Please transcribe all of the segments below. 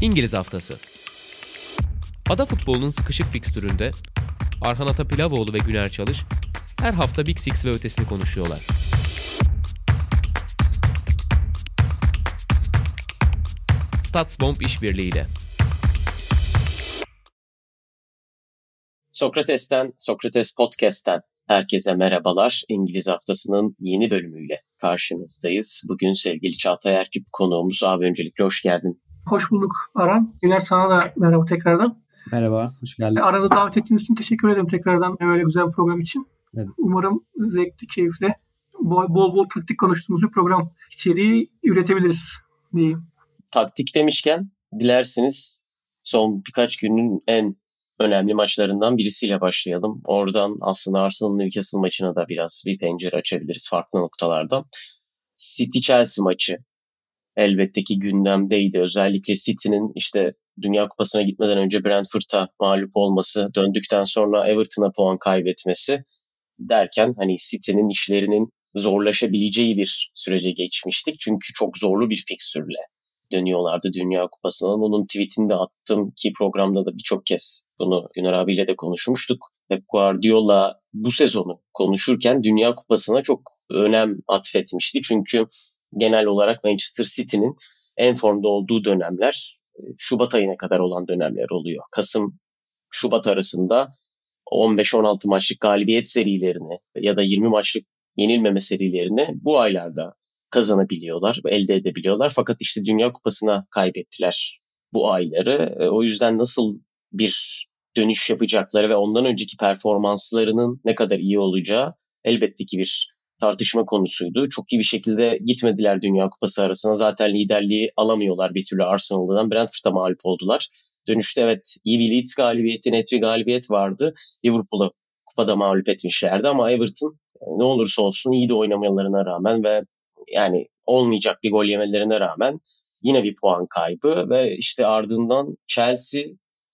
İngiliz Haftası Ada futbolunun sıkışık fikstüründe Arhan Atapilavoğlu ve Güner Çalış her hafta Big Six ve ötesini konuşuyorlar. Statsbomb işbirliğiyle. Sokrates'ten, Sokrates Podcast'ten herkese merhabalar. İngiliz Haftası'nın yeni bölümüyle karşınızdayız. Bugün sevgili Çağatay Erkip konuğumuz. Abi öncelikle hoş geldin. Hoş bulduk Aran. Güner sana da merhaba tekrardan. Merhaba, hoş geldin. Arada davet ettiğiniz için teşekkür ederim tekrardan böyle güzel bir program için. Evet. Umarım zevkli, keyifli, bol bol, bol taktik konuştuğumuz bir program içeriği üretebiliriz diyeyim. Taktik demişken dilerseniz son birkaç günün en önemli maçlarından birisiyle başlayalım. Oradan aslında Arsenal Newcastle maçına da biraz bir pencere açabiliriz farklı noktalardan. City Chelsea maçı elbette ki gündemdeydi. Özellikle City'nin işte Dünya Kupası'na gitmeden önce Brentford'a mağlup olması, döndükten sonra Everton'a puan kaybetmesi derken hani City'nin işlerinin zorlaşabileceği bir sürece geçmiştik. Çünkü çok zorlu bir fikstürle dönüyorlardı Dünya Kupası'na. Onun tweetini de attım ki programda da birçok kez bunu Güner abiyle de konuşmuştuk. Pep Guardiola bu sezonu konuşurken Dünya Kupası'na çok önem atfetmişti. Çünkü genel olarak Manchester City'nin en formda olduğu dönemler e, Şubat ayına kadar olan dönemler oluyor. Kasım Şubat arasında 15-16 maçlık galibiyet serilerini ya da 20 maçlık yenilmeme serilerini bu aylarda kazanabiliyorlar, elde edebiliyorlar. Fakat işte Dünya Kupası'na kaybettiler bu ayları. E, o yüzden nasıl bir dönüş yapacakları ve ondan önceki performanslarının ne kadar iyi olacağı elbette ki bir tartışma konusuydu. Çok iyi bir şekilde gitmediler Dünya Kupası arasına. Zaten liderliği alamıyorlar bir türlü Arsenal'dan. Brentford'a mağlup oldular. Dönüşte evet iyi bir Leeds galibiyeti, net bir galibiyet vardı. Liverpool'a kupada mağlup etmişlerdi ama Everton e, ne olursa olsun iyi de oynamalarına rağmen ve yani olmayacak bir gol yemelerine rağmen yine bir puan kaybı ve işte ardından Chelsea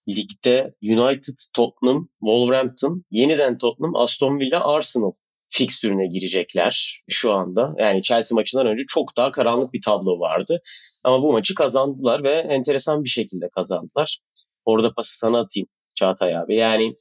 ligde United, Tottenham, Wolverhampton, yeniden Tottenham, Aston Villa, Arsenal fikstürüne girecekler şu anda. Yani Chelsea maçından önce çok daha karanlık bir tablo vardı. Ama bu maçı kazandılar ve enteresan bir şekilde kazandılar. Orada pası sana atayım Çağatay abi. Yani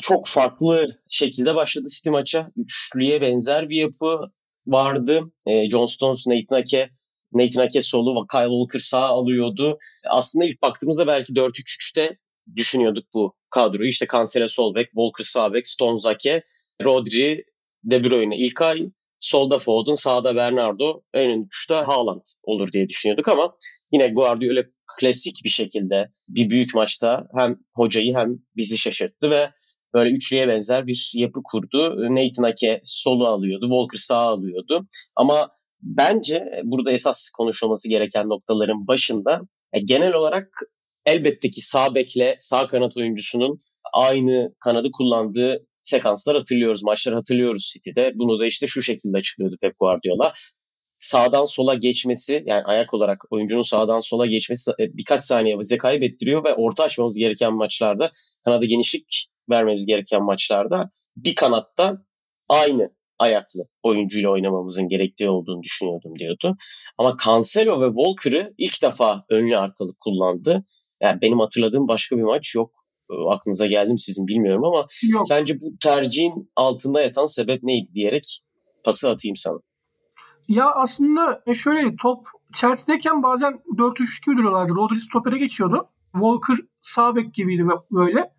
çok farklı şekilde başladı City maça. Üçlüye benzer bir yapı vardı. E, John Stones, Nathan Ake, Nathan Ake solu Kyle Walker sağ alıyordu. Aslında ilk baktığımızda belki 4-3-3'te düşünüyorduk bu kadroyu. İşte Cancelo sol bek, Walker sağ bek, Stones Ake, Rodri, De Bruyne ilk ay, solda Foden, sağda Bernardo, en uçta Haaland olur diye düşünüyorduk ama yine Guardiola klasik bir şekilde bir büyük maçta hem hocayı hem bizi şaşırttı ve böyle üçlüye benzer bir yapı kurdu. Nathan Ake solu alıyordu, Walker sağ alıyordu. Ama bence burada esas konuşulması gereken noktaların başında e, genel olarak elbette ki sağ bekle sağ kanat oyuncusunun aynı kanadı kullandığı sekanslar hatırlıyoruz, maçlar hatırlıyoruz City'de. Bunu da işte şu şekilde açıklıyordu Pep Guardiola. Sağdan sola geçmesi yani ayak olarak oyuncunun sağdan sola geçmesi e, birkaç saniye bize kaybettiriyor ve orta açmamız gereken maçlarda kanada genişlik vermemiz gereken maçlarda bir kanatta aynı ayaklı oyuncuyla oynamamızın gerektiği olduğunu düşünüyordum diyordu. Ama Cancelo ve Walker'ı ilk defa önlü arkalı kullandı. Yani benim hatırladığım başka bir maç yok. E, aklınıza geldim sizin bilmiyorum ama yok. sence bu tercihin altında yatan sebep neydi diyerek pası atayım sana. Ya aslında e, şöyle top Chelsea'deyken bazen 4-3-2 duruyorlardı. Rodri stopere geçiyordu. Walker sağ bek gibiydi böyle.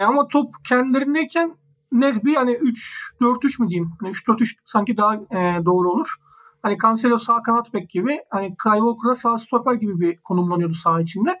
E ama top kendilerindeyken net bir hani 3-4-3 mü diyeyim? Hani 3-4-3 sanki daha e, doğru olur. Hani Cancelo sağ kanat bek gibi. Hani Kyle Walker'a sağ stoper gibi bir konumlanıyordu sağ içinde.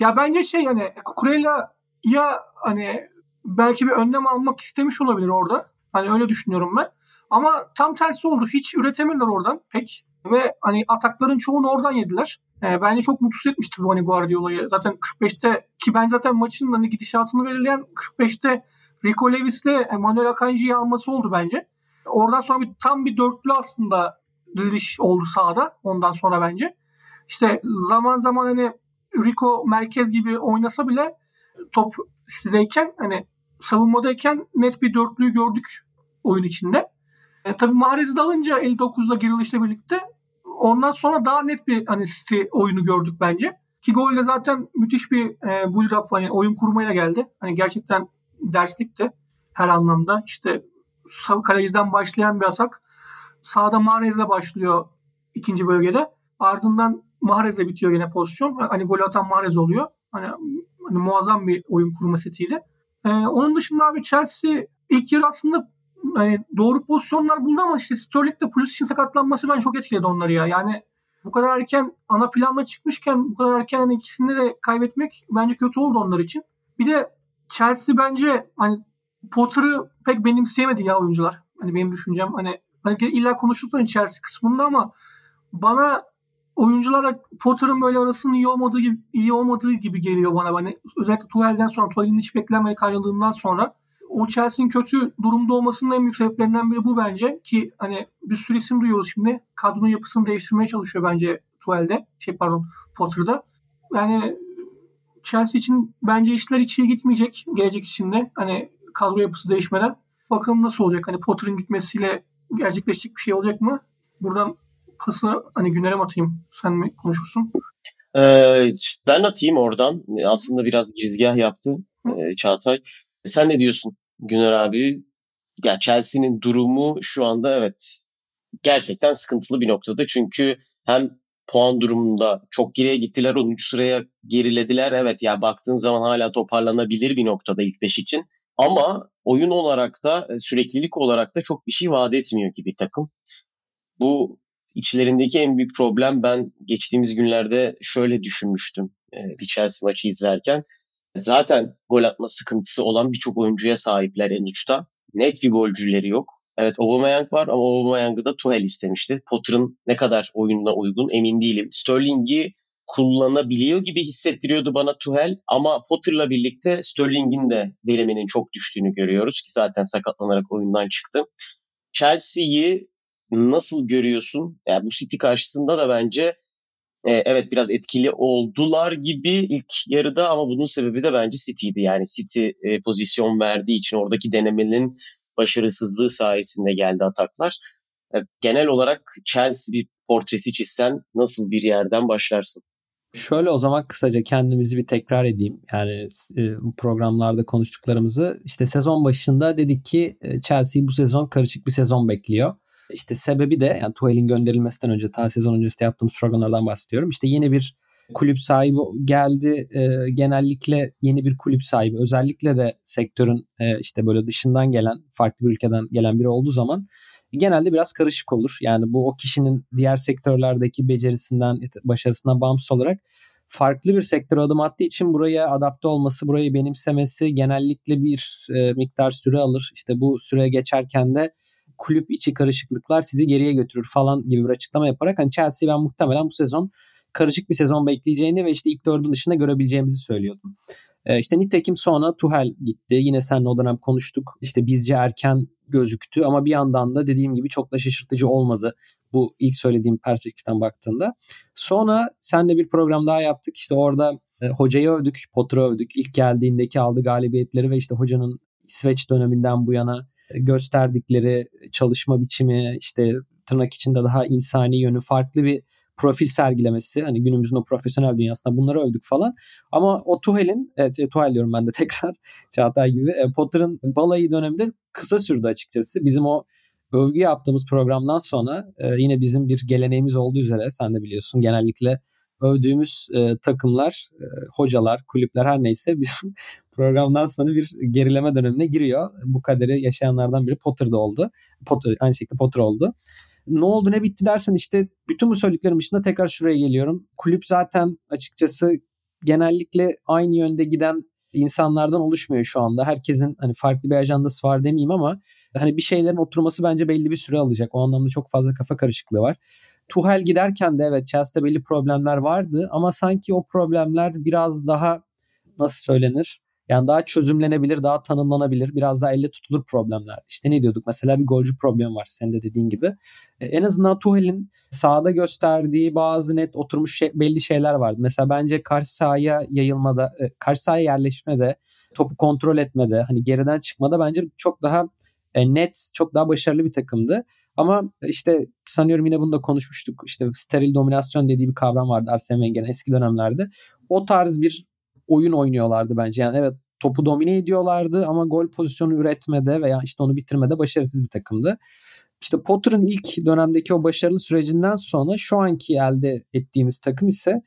Ya bence şey hani Kurela ya hani belki bir önlem almak istemiş olabilir orada. Hani öyle düşünüyorum ben. Ama tam tersi oldu. Hiç üretemediler oradan pek. Ve hani atakların çoğunu oradan yediler. E, bence çok mutsuz etmişti bu hani Guardiola'yı. Zaten 45'te ki ben zaten maçın hani gidişatını belirleyen 45'te Rico Levis'le Manuel Akanji'yi alması oldu bence. Oradan sonra bir, tam bir dörtlü aslında diziliş oldu sahada ondan sonra bence. İşte zaman zaman hani Rico merkez gibi oynasa bile top sitedeyken hani savunmadayken net bir dörtlüyü gördük oyun içinde. E, tabii Mahrez'i de alınca 59'da girilişle birlikte ondan sonra daha net bir hani City oyunu gördük bence. İki golle zaten müthiş bir e, build up hani oyun kurmayla geldi. Hani gerçekten derslikti her anlamda. İşte kaleciden başlayan bir atak. Sağda Mahrez'le başlıyor ikinci bölgede. Ardından Mahrez'le bitiyor yine pozisyon. Hani gol atan Mahrez oluyor. Hani, hani muazzam bir oyun kurma setiydi. Ee, onun dışında abi Chelsea ilk yarı aslında hani doğru pozisyonlar buldu ama işte Sterling'de Pulisic'in sakatlanması ben çok etkiledi onları ya. Yani bu kadar erken ana planla çıkmışken bu kadar erken hani ikisini de kaybetmek bence kötü oldu onlar için. Bir de Chelsea bence hani Potter'ı pek benimseyemedi ya oyuncular. Hani benim düşüncem hani, hani illa konuşursun Chelsea kısmında ama bana oyuncularla Potter'ın böyle arasının iyi olmadığı gibi, iyi olmadığı gibi geliyor bana. Hani özellikle Tuchel'den sonra, Tuchel'in hiç beklenmedik ayrıldığından sonra o Chelsea'nin kötü durumda olmasının en büyük sebeplerinden biri bu bence ki hani bir sürü isim duyuyoruz şimdi. Kadronun yapısını değiştirmeye çalışıyor bence Tuchel'de. Şey pardon Potter'da. Yani Chelsea için bence işler hiç iyi gitmeyecek gelecek içinde. Hani kadro yapısı değişmeden. Bakalım nasıl olacak? Hani Potter'ın gitmesiyle gerçekleşecek bir şey olacak mı? Buradan pası hani Güner'e atayım? Sen mi konuşursun? Ee, ben atayım oradan. Aslında biraz girizgah yaptı e, Çağatay. Sen ne diyorsun Güner abi? Ya Chelsea'nin durumu şu anda evet gerçekten sıkıntılı bir noktada. Çünkü hem puan durumunda çok geriye gittiler. 10. sıraya gerilediler. Evet ya baktığın zaman hala toparlanabilir bir noktada ilk 5 için. Ama oyun olarak da e, süreklilik olarak da çok bir şey vaat etmiyor gibi takım. Bu içlerindeki en büyük problem ben geçtiğimiz günlerde şöyle düşünmüştüm e, bir Chelsea maçı izlerken. Zaten gol atma sıkıntısı olan birçok oyuncuya sahipler en uçta. Net bir golcüleri yok. Evet Aubameyang var ama Aubameyang'ı da Tuchel istemişti. Potter'ın ne kadar oyununa uygun emin değilim. Sterling'i kullanabiliyor gibi hissettiriyordu bana Tuchel ama Potter'la birlikte Sterling'in de veriminin çok düştüğünü görüyoruz ki zaten sakatlanarak oyundan çıktı. Chelsea'yi nasıl görüyorsun? Yani bu City karşısında da bence e, evet biraz etkili oldular gibi ilk yarıda ama bunun sebebi de bence City'ydi. Yani City e, pozisyon verdiği için oradaki denemenin başarısızlığı sayesinde geldi ataklar. E, genel olarak Chelsea bir portresi çizsen nasıl bir yerden başlarsın? Şöyle o zaman kısaca kendimizi bir tekrar edeyim. Yani e, bu programlarda konuştuklarımızı işte sezon başında dedik ki e, Chelsea bu sezon karışık bir sezon bekliyor. İşte sebebi de yani Tuchel'in gönderilmesinden önce ta sezon öncesinde yaptığımız programlardan bahsediyorum. İşte yeni bir kulüp sahibi geldi. E, genellikle yeni bir kulüp sahibi özellikle de sektörün e, işte böyle dışından gelen farklı bir ülkeden gelen biri olduğu zaman genelde biraz karışık olur. Yani bu o kişinin diğer sektörlerdeki becerisinden, başarısından bağımsız olarak farklı bir sektöre adım attığı için buraya adapte olması, burayı benimsemesi genellikle bir e, miktar süre alır. İşte bu süre geçerken de kulüp içi karışıklıklar sizi geriye götürür falan gibi bir açıklama yaparak hani Chelsea ben muhtemelen bu sezon karışık bir sezon bekleyeceğini ve işte ilk dördün dışında görebileceğimizi söylüyordum. Ee, işte nitekim sonra Tuhel gitti. Yine seninle o dönem konuştuk. İşte bizce erken gözüktü ama bir yandan da dediğim gibi çok da şaşırtıcı olmadı bu ilk söylediğim perspektiften baktığında. Sonra senle bir program daha yaptık. İşte orada e, hocayı övdük, Potter'ı övdük. İlk geldiğindeki aldığı galibiyetleri ve işte hocanın İsveç döneminden bu yana gösterdikleri çalışma biçimi, işte tırnak içinde daha insani yönü farklı bir profil sergilemesi hani günümüzün o profesyonel dünyasında bunları övdük falan. Ama o Tuhel'in evet e, Tuhel diyorum ben de tekrar Çağatay gibi e, Potter'ın balayı döneminde kısa sürdü açıkçası. Bizim o övgü yaptığımız programdan sonra e, yine bizim bir geleneğimiz olduğu üzere sen de biliyorsun genellikle övdüğümüz e, takımlar, e, hocalar, kulüpler her neyse bizim programdan sonra bir gerileme dönemine giriyor. Bu kaderi yaşayanlardan biri Potter'da oldu. Potter, aynı şekilde Potter oldu ne oldu ne bitti dersen işte bütün bu söylediklerim dışında tekrar şuraya geliyorum. Kulüp zaten açıkçası genellikle aynı yönde giden insanlardan oluşmuyor şu anda. Herkesin hani farklı bir ajandası var demeyeyim ama hani bir şeylerin oturması bence belli bir süre alacak. O anlamda çok fazla kafa karışıklığı var. Tuhel giderken de evet Chelsea'de belli problemler vardı ama sanki o problemler biraz daha nasıl söylenir? Yani daha çözümlenebilir, daha tanımlanabilir, biraz daha elle tutulur problemler. İşte ne diyorduk? Mesela bir golcü problem var senin de dediğin gibi. E, en azından Tuhel'in sahada gösterdiği bazı net oturmuş şey, belli şeyler vardı. Mesela bence karşı sahaya yayılmada, e, karşı sahaya yerleşmede, topu kontrol etmede, hani geriden çıkmada bence çok daha e, net, çok daha başarılı bir takımdı. Ama işte sanıyorum yine bunu da konuşmuştuk. İşte steril dominasyon dediği bir kavram vardı Arsene Wenger'in eski dönemlerde. o tarz bir oyun oynuyorlardı bence. Yani evet topu domine ediyorlardı ama gol pozisyonu üretmede veya işte onu bitirmede başarısız bir takımdı. İşte Potter'ın ilk dönemdeki o başarılı sürecinden sonra şu anki elde ettiğimiz takım ise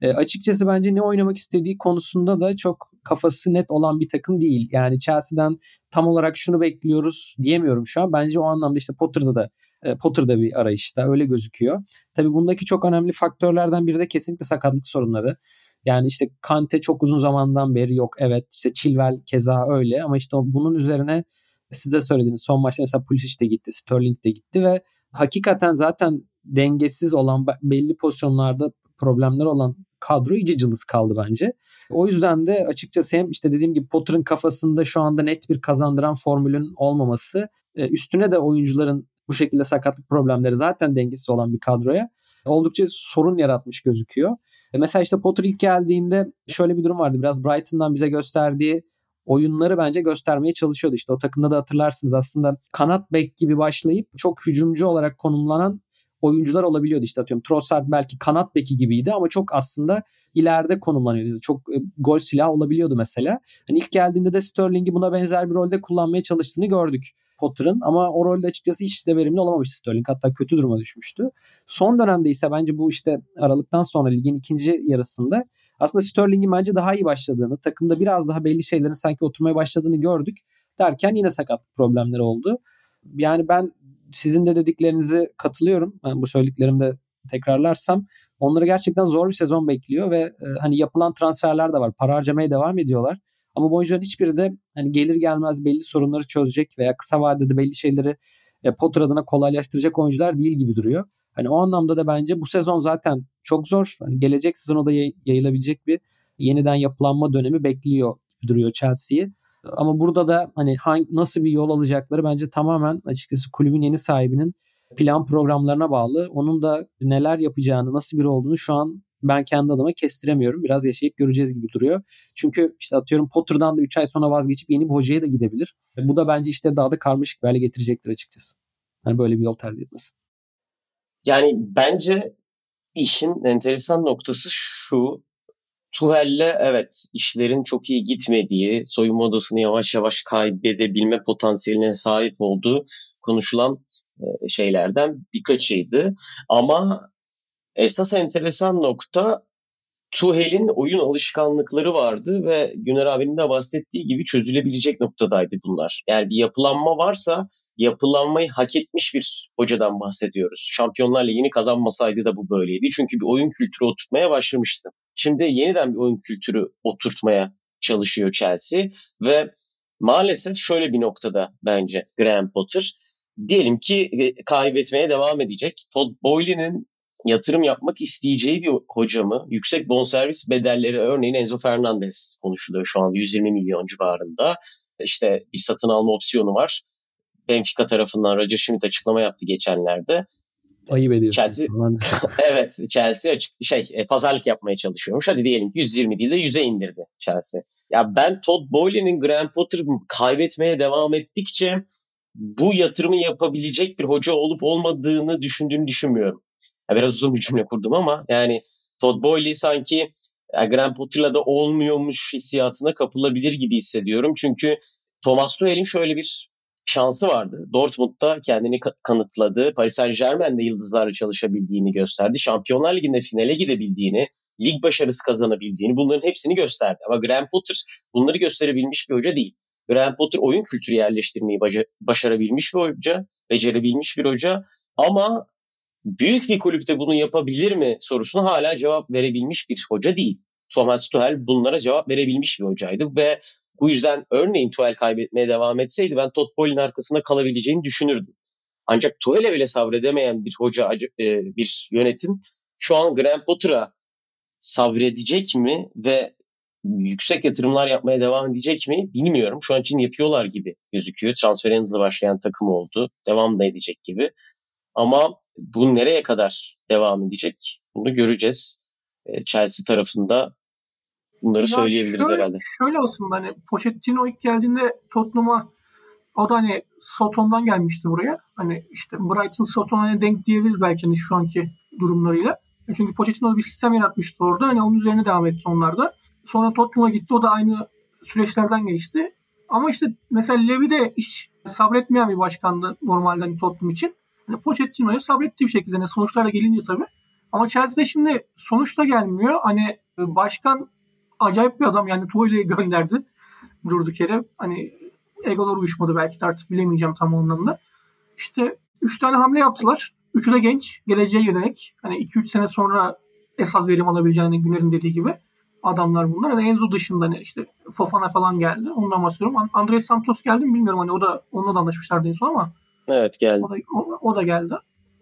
e, açıkçası bence ne oynamak istediği konusunda da çok kafası net olan bir takım değil. Yani Chelsea'den tam olarak şunu bekliyoruz diyemiyorum şu an. Bence o anlamda işte Potter'da da e, Potter'da bir arayışta öyle gözüküyor. Tabii bundaki çok önemli faktörlerden biri de kesinlikle sakatlık sorunları. Yani işte Kante çok uzun zamandan beri yok. Evet işte Chilwell keza öyle ama işte bunun üzerine siz de söylediğiniz son maçta mesela Pulisic de gitti, Sterling de gitti ve hakikaten zaten dengesiz olan belli pozisyonlarda problemler olan kadro iyice cılız kaldı bence. O yüzden de açıkçası hem işte dediğim gibi Potter'ın kafasında şu anda net bir kazandıran formülün olmaması e, üstüne de oyuncuların bu şekilde sakatlık problemleri zaten dengesiz olan bir kadroya oldukça sorun yaratmış gözüküyor. E, mesela işte Potter ilk geldiğinde şöyle bir durum vardı. Biraz Brighton'dan bize gösterdiği oyunları bence göstermeye çalışıyordu. İşte o takımda da hatırlarsınız aslında kanat bek gibi başlayıp çok hücumcu olarak konumlanan oyuncular olabiliyordu. İşte atıyorum Trossard belki kanat beki gibiydi ama çok aslında ileride konumlanıyordu. Çok e, gol silahı olabiliyordu mesela. Hani ilk geldiğinde de Sterling'i buna benzer bir rolde kullanmaya çalıştığını gördük. Potter'ın ama o rolde açıkçası hiç de verimli olamamıştı Sterling. Hatta kötü duruma düşmüştü. Son dönemde ise bence bu işte Aralık'tan sonra ligin ikinci yarısında aslında Sterling'in bence daha iyi başladığını, takımda biraz daha belli şeylerin sanki oturmaya başladığını gördük. Derken yine sakatlık problemleri oldu. Yani ben sizin de dediklerinizi katılıyorum. Yani bu söylediklerimde tekrarlarsam onları gerçekten zor bir sezon bekliyor ve e, hani yapılan transferler de var. Para harcamaya devam ediyorlar. Ama bu oyuncuların hiçbiri de hani gelir gelmez belli sorunları çözecek veya kısa vadede belli şeyleri e, Potter adına kolaylaştıracak oyuncular değil gibi duruyor. Hani o anlamda da bence bu sezon zaten çok zor. Hani gelecek sezona da yayılabilecek bir yeniden yapılanma dönemi bekliyor duruyor Chelsea'yi. Ama burada da hani hangi, nasıl bir yol alacakları bence tamamen açıkçası kulübün yeni sahibinin plan programlarına bağlı. Onun da neler yapacağını, nasıl biri olduğunu şu an ben kendi adıma kestiremiyorum. Biraz yaşayıp göreceğiz gibi duruyor. Çünkü işte atıyorum Potter'dan da 3 ay sonra vazgeçip yeni bir hocaya da gidebilir. Bu da bence işte daha da karmaşık bir hale getirecektir açıkçası. Hani böyle bir yol tercih etmesi. Yani bence işin enteresan noktası şu. Tuhel'le evet işlerin çok iyi gitmediği, soyunma odasını yavaş yavaş kaybedebilme potansiyeline sahip olduğu konuşulan e, şeylerden birkaçıydı. Ama esas enteresan nokta Tuhel'in oyun alışkanlıkları vardı ve Güner abinin de bahsettiği gibi çözülebilecek noktadaydı bunlar. Yani bir yapılanma varsa yapılanmayı hak etmiş bir hocadan bahsediyoruz. Şampiyonlar Ligi'ni kazanmasaydı da bu böyleydi. Çünkü bir oyun kültürü oturtmaya başlamıştı. Şimdi yeniden bir oyun kültürü oturtmaya çalışıyor Chelsea ve maalesef şöyle bir noktada bence Graham Potter diyelim ki e, kaybetmeye devam edecek. Todd Boehly'nin yatırım yapmak isteyeceği bir hoca mı? Yüksek bonservis bedelleri örneğin Enzo Fernandez konuşuluyor şu an 120 milyon civarında. İşte bir satın alma opsiyonu var. Benfica tarafından Roger Schmidt açıklama yaptı geçenlerde. Ayıp ediyorsun. Chelsea, evet Chelsea açık, şey e, pazarlık yapmaya çalışıyormuş. Hadi diyelim ki 120 değil de 100'e indirdi Chelsea. Ya ben Todd Boehly'nin Graham Potter kaybetmeye devam ettikçe bu yatırımı yapabilecek bir hoca olup olmadığını düşündüğünü düşünmüyorum. Ya biraz uzun bir cümle kurdum ama yani Todd Boehly sanki Graham Potter'la da olmuyormuş hissiyatına kapılabilir gibi hissediyorum. Çünkü Thomas Tuchel'in şöyle bir şansı vardı. Dortmund'da kendini kanıtladı. Paris Saint Germain'de yıldızlarla çalışabildiğini gösterdi. Şampiyonlar Ligi'nde finale gidebildiğini, lig başarısı kazanabildiğini bunların hepsini gösterdi. Ama Graham Potter bunları gösterebilmiş bir hoca değil. Graham Potter oyun kültürü yerleştirmeyi başarabilmiş bir hoca, becerebilmiş bir hoca ama büyük bir kulüpte bunu yapabilir mi sorusuna hala cevap verebilmiş bir hoca değil. Thomas Tuchel bunlara cevap verebilmiş bir hocaydı ve bu yüzden örneğin Tuchel kaybetmeye devam etseydi ben Todd arkasında kalabileceğini düşünürdüm. Ancak Tuchel'e bile sabredemeyen bir hoca, e, bir yönetim şu an Graham Potter'a sabredecek mi ve yüksek yatırımlar yapmaya devam edecek mi bilmiyorum. Şu an için yapıyorlar gibi gözüküyor. Transfer hızlı başlayan takım oldu. Devam da edecek gibi. Ama bu nereye kadar devam edecek bunu göreceğiz. E, Chelsea tarafında bunları ya söyleyebiliriz şöyle, herhalde. Şöyle aslında hani Pochettino ilk geldiğinde Tottenham'a o da hani Soton'dan gelmişti buraya. Hani işte Brighton Soton hani denk diyebiliriz belki hani şu anki durumlarıyla. Çünkü Pochettino bir sistem yaratmıştı orada. Hani onun üzerine devam etti onlar da. Sonra Tottenham'a gitti. O da aynı süreçlerden geçti. Ama işte mesela Levy de hiç sabretmeyen bir başkandı normalde hani Tottenham için. Yani Pochettino'ya sabretti bir şekilde. Yani sonuçlarla gelince tabii. Ama Chelsea'de şimdi sonuçta gelmiyor. Hani başkan acayip bir adam. Yani Tuval'i gönderdi durduk yere. Hani egolar uyuşmadı belki de artık bilemeyeceğim tam anlamda. İşte 3 tane hamle yaptılar. Üçü de genç. Geleceğe yönelik. Hani 2-3 sene sonra esas verim alabileceğini Güner'in dediği gibi adamlar bunlar. Hani Enzo dışında hani işte Fofana falan geldi. Ondan bahsediyorum. Andres Santos geldi mi bilmiyorum. Hani o da onunla da anlaşmışlardı en son ama. Evet geldi. O da, o, o da geldi.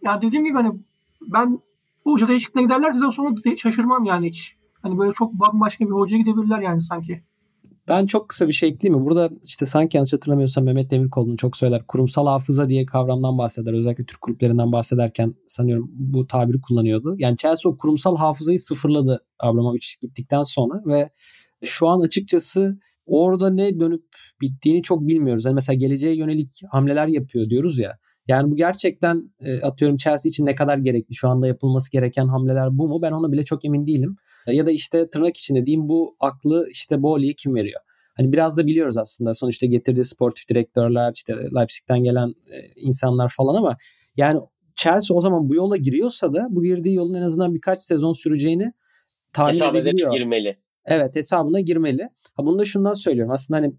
Yani dediğim gibi hani ben bu hoca değişikliğine giderler size sonra şaşırmam yani hiç. Hani böyle çok bambaşka bir hocaya gidebilirler yani sanki. Ben çok kısa bir şey ekleyeyim mi? Burada işte sanki yanlış hatırlamıyorsam Mehmet Demirkol'un çok söyler. Kurumsal hafıza diye kavramdan bahseder. Özellikle Türk kulüplerinden bahsederken sanıyorum bu tabiri kullanıyordu. Yani Chelsea o kurumsal hafızayı sıfırladı Abramovich gittikten sonra ve şu an açıkçası orada ne dönüp bittiğini çok bilmiyoruz. Yani mesela geleceğe yönelik hamleler yapıyor diyoruz ya. Yani bu gerçekten e, atıyorum Chelsea için ne kadar gerekli? Şu anda yapılması gereken hamleler bu mu? Ben ona bile çok emin değilim. Ya da işte tırnak içinde diyeyim bu aklı işte Boli'ye kim veriyor? Hani biraz da biliyoruz aslında sonuçta getirdiği sportif direktörler işte Leipzig'ten gelen e, insanlar falan ama yani Chelsea o zaman bu yola giriyorsa da bu girdiği yolun en azından birkaç sezon süreceğini tahmin edebiliyor. girmeli. Evet hesabına girmeli. Ha bunu da şundan söylüyorum. Aslında hani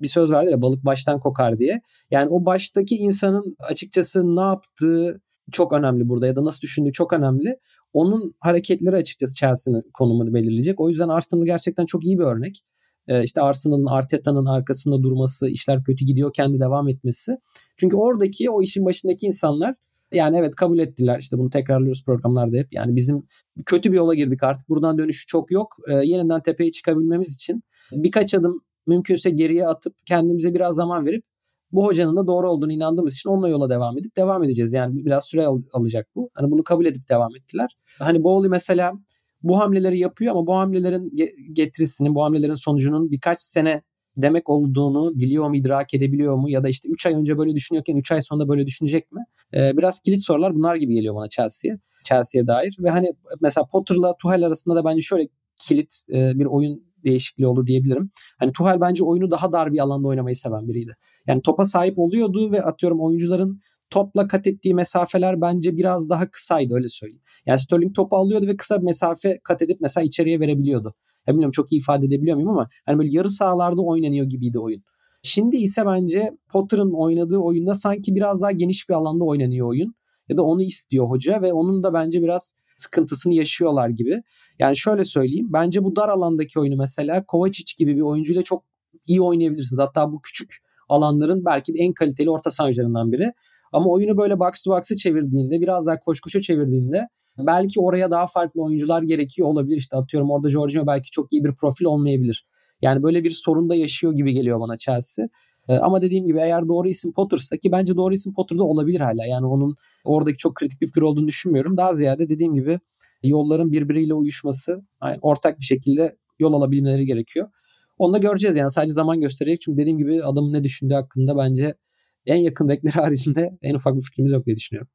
bir söz vardır ya balık baştan kokar diye. Yani o baştaki insanın açıkçası ne yaptığı çok önemli burada ya da nasıl düşündüğü çok önemli. Onun hareketleri açıkçası Chelsea'nin konumunu belirleyecek. O yüzden Arsenal gerçekten çok iyi bir örnek. Ee, işte Arsenal'ın Arteta'nın arkasında durması, işler kötü gidiyor kendi devam etmesi. Çünkü oradaki o işin başındaki insanlar yani evet kabul ettiler. İşte bunu tekrarlıyoruz programlarda hep. Yani bizim kötü bir yola girdik artık. Buradan dönüşü çok yok. Ee, yeniden tepeye çıkabilmemiz için birkaç adım mümkünse geriye atıp kendimize biraz zaman verip bu hocanın da doğru olduğunu inandığımız için onunla yola devam edip devam edeceğiz. Yani biraz süre al- alacak bu. Hani bunu kabul edip devam ettiler. Hani Bowley mesela bu hamleleri yapıyor ama bu hamlelerin getirisinin, bu hamlelerin sonucunun birkaç sene demek olduğunu biliyor mu, idrak edebiliyor mu? Ya da işte 3 ay önce böyle düşünüyorken 3 ay sonra böyle düşünecek mi? Ee, biraz kilit sorular bunlar gibi geliyor bana Chelsea'ye. Chelsea'ye dair ve hani mesela Potter'la Tuchel arasında da bence şöyle kilit e, bir oyun değişikliği oldu diyebilirim. Hani Tuchel bence oyunu daha dar bir alanda oynamayı seven biriydi. Yani topa sahip oluyordu ve atıyorum oyuncuların topla kat ettiği mesafeler bence biraz daha kısaydı öyle söyleyeyim. Yani Sterling topu alıyordu ve kısa bir mesafe kat edip mesela içeriye verebiliyordu. Ya bilmiyorum çok iyi ifade edebiliyor muyum ama hani böyle yarı sahalarda oynanıyor gibiydi oyun. Şimdi ise bence Potter'ın oynadığı oyunda sanki biraz daha geniş bir alanda oynanıyor oyun. Ya da onu istiyor hoca ve onun da bence biraz sıkıntısını yaşıyorlar gibi. Yani şöyle söyleyeyim. Bence bu dar alandaki oyunu mesela Kovacic gibi bir oyuncuyla çok iyi oynayabilirsiniz. Hatta bu küçük alanların belki de en kaliteli orta sahalarından biri. Ama oyunu böyle box to box'a çevirdiğinde biraz daha koş koşa çevirdiğinde belki oraya daha farklı oyuncular gerekiyor olabilir. İşte atıyorum orada Jorginho belki çok iyi bir profil olmayabilir. Yani böyle bir sorun da yaşıyor gibi geliyor bana Chelsea. Ee, ama dediğim gibi eğer doğru isim Potter'sa ki bence doğru isim Potter'da olabilir hala. Yani onun oradaki çok kritik bir figür olduğunu düşünmüyorum. Daha ziyade dediğim gibi yolların birbiriyle uyuşması, yani ortak bir şekilde yol alabilmeleri gerekiyor. Onu da göreceğiz yani sadece zaman gösterecek. Çünkü dediğim gibi adamın ne düşündüğü hakkında bence en yakın dekleri haricinde en ufak bir fikrimiz yok diye düşünüyorum.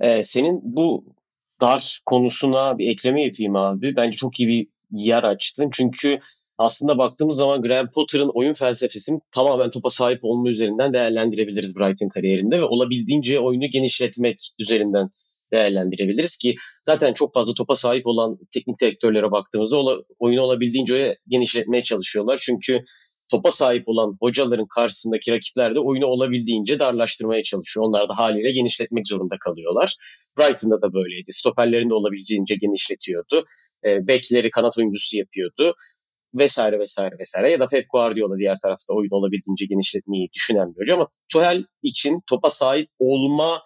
Ee, senin bu dar konusuna bir ekleme yapayım abi. Bence çok iyi bir yer açtın. Çünkü aslında baktığımız zaman Graham Potter'ın oyun felsefesini tamamen topa sahip olma üzerinden değerlendirebiliriz Brighton kariyerinde ve olabildiğince oyunu genişletmek üzerinden değerlendirebiliriz ki zaten çok fazla topa sahip olan teknik direktörlere baktığımızda oyunu olabildiğince genişletmeye çalışıyorlar. Çünkü topa sahip olan hocaların karşısındaki rakipler de oyunu olabildiğince darlaştırmaya çalışıyor. Onlar da haliyle genişletmek zorunda kalıyorlar. Brighton'da da böyleydi. Stoperlerini de olabildiğince genişletiyordu. E, bekleri kanat oyuncusu yapıyordu vesaire vesaire vesaire ya da Pep Guardiola diğer tarafta oyunu olabildiğince genişletmeyi düşünen bir hoca ama Tuchel için topa sahip olma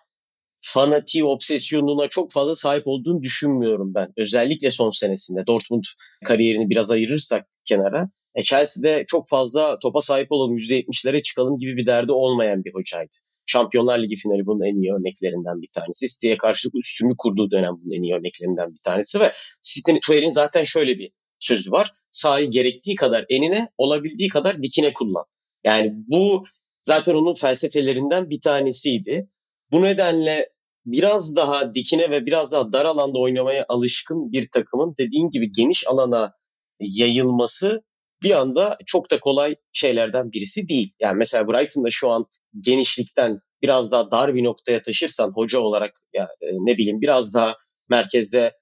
fanatiği, obsesyonuna çok fazla sahip olduğunu düşünmüyorum ben. Özellikle son senesinde Dortmund kariyerini biraz ayırırsak kenara. E Chelsea'de çok fazla topa sahip olalım, %70'lere çıkalım gibi bir derdi olmayan bir hocaydı. Şampiyonlar Ligi finali bunun en iyi örneklerinden bir tanesi. City'ye karşı üstünlük kurduğu dönem bunun en iyi örneklerinden bir tanesi ve City'nin Tuchel'in zaten şöyle bir sözü var. Sahayı gerektiği kadar enine, olabildiği kadar dikine kullan. Yani bu zaten onun felsefelerinden bir tanesiydi. Bu nedenle biraz daha dikine ve biraz daha dar alanda oynamaya alışkın bir takımın dediğin gibi geniş alana yayılması bir anda çok da kolay şeylerden birisi değil. Yani mesela Brighton'da şu an genişlikten biraz daha dar bir noktaya taşırsan hoca olarak ya e, ne bileyim biraz daha merkezde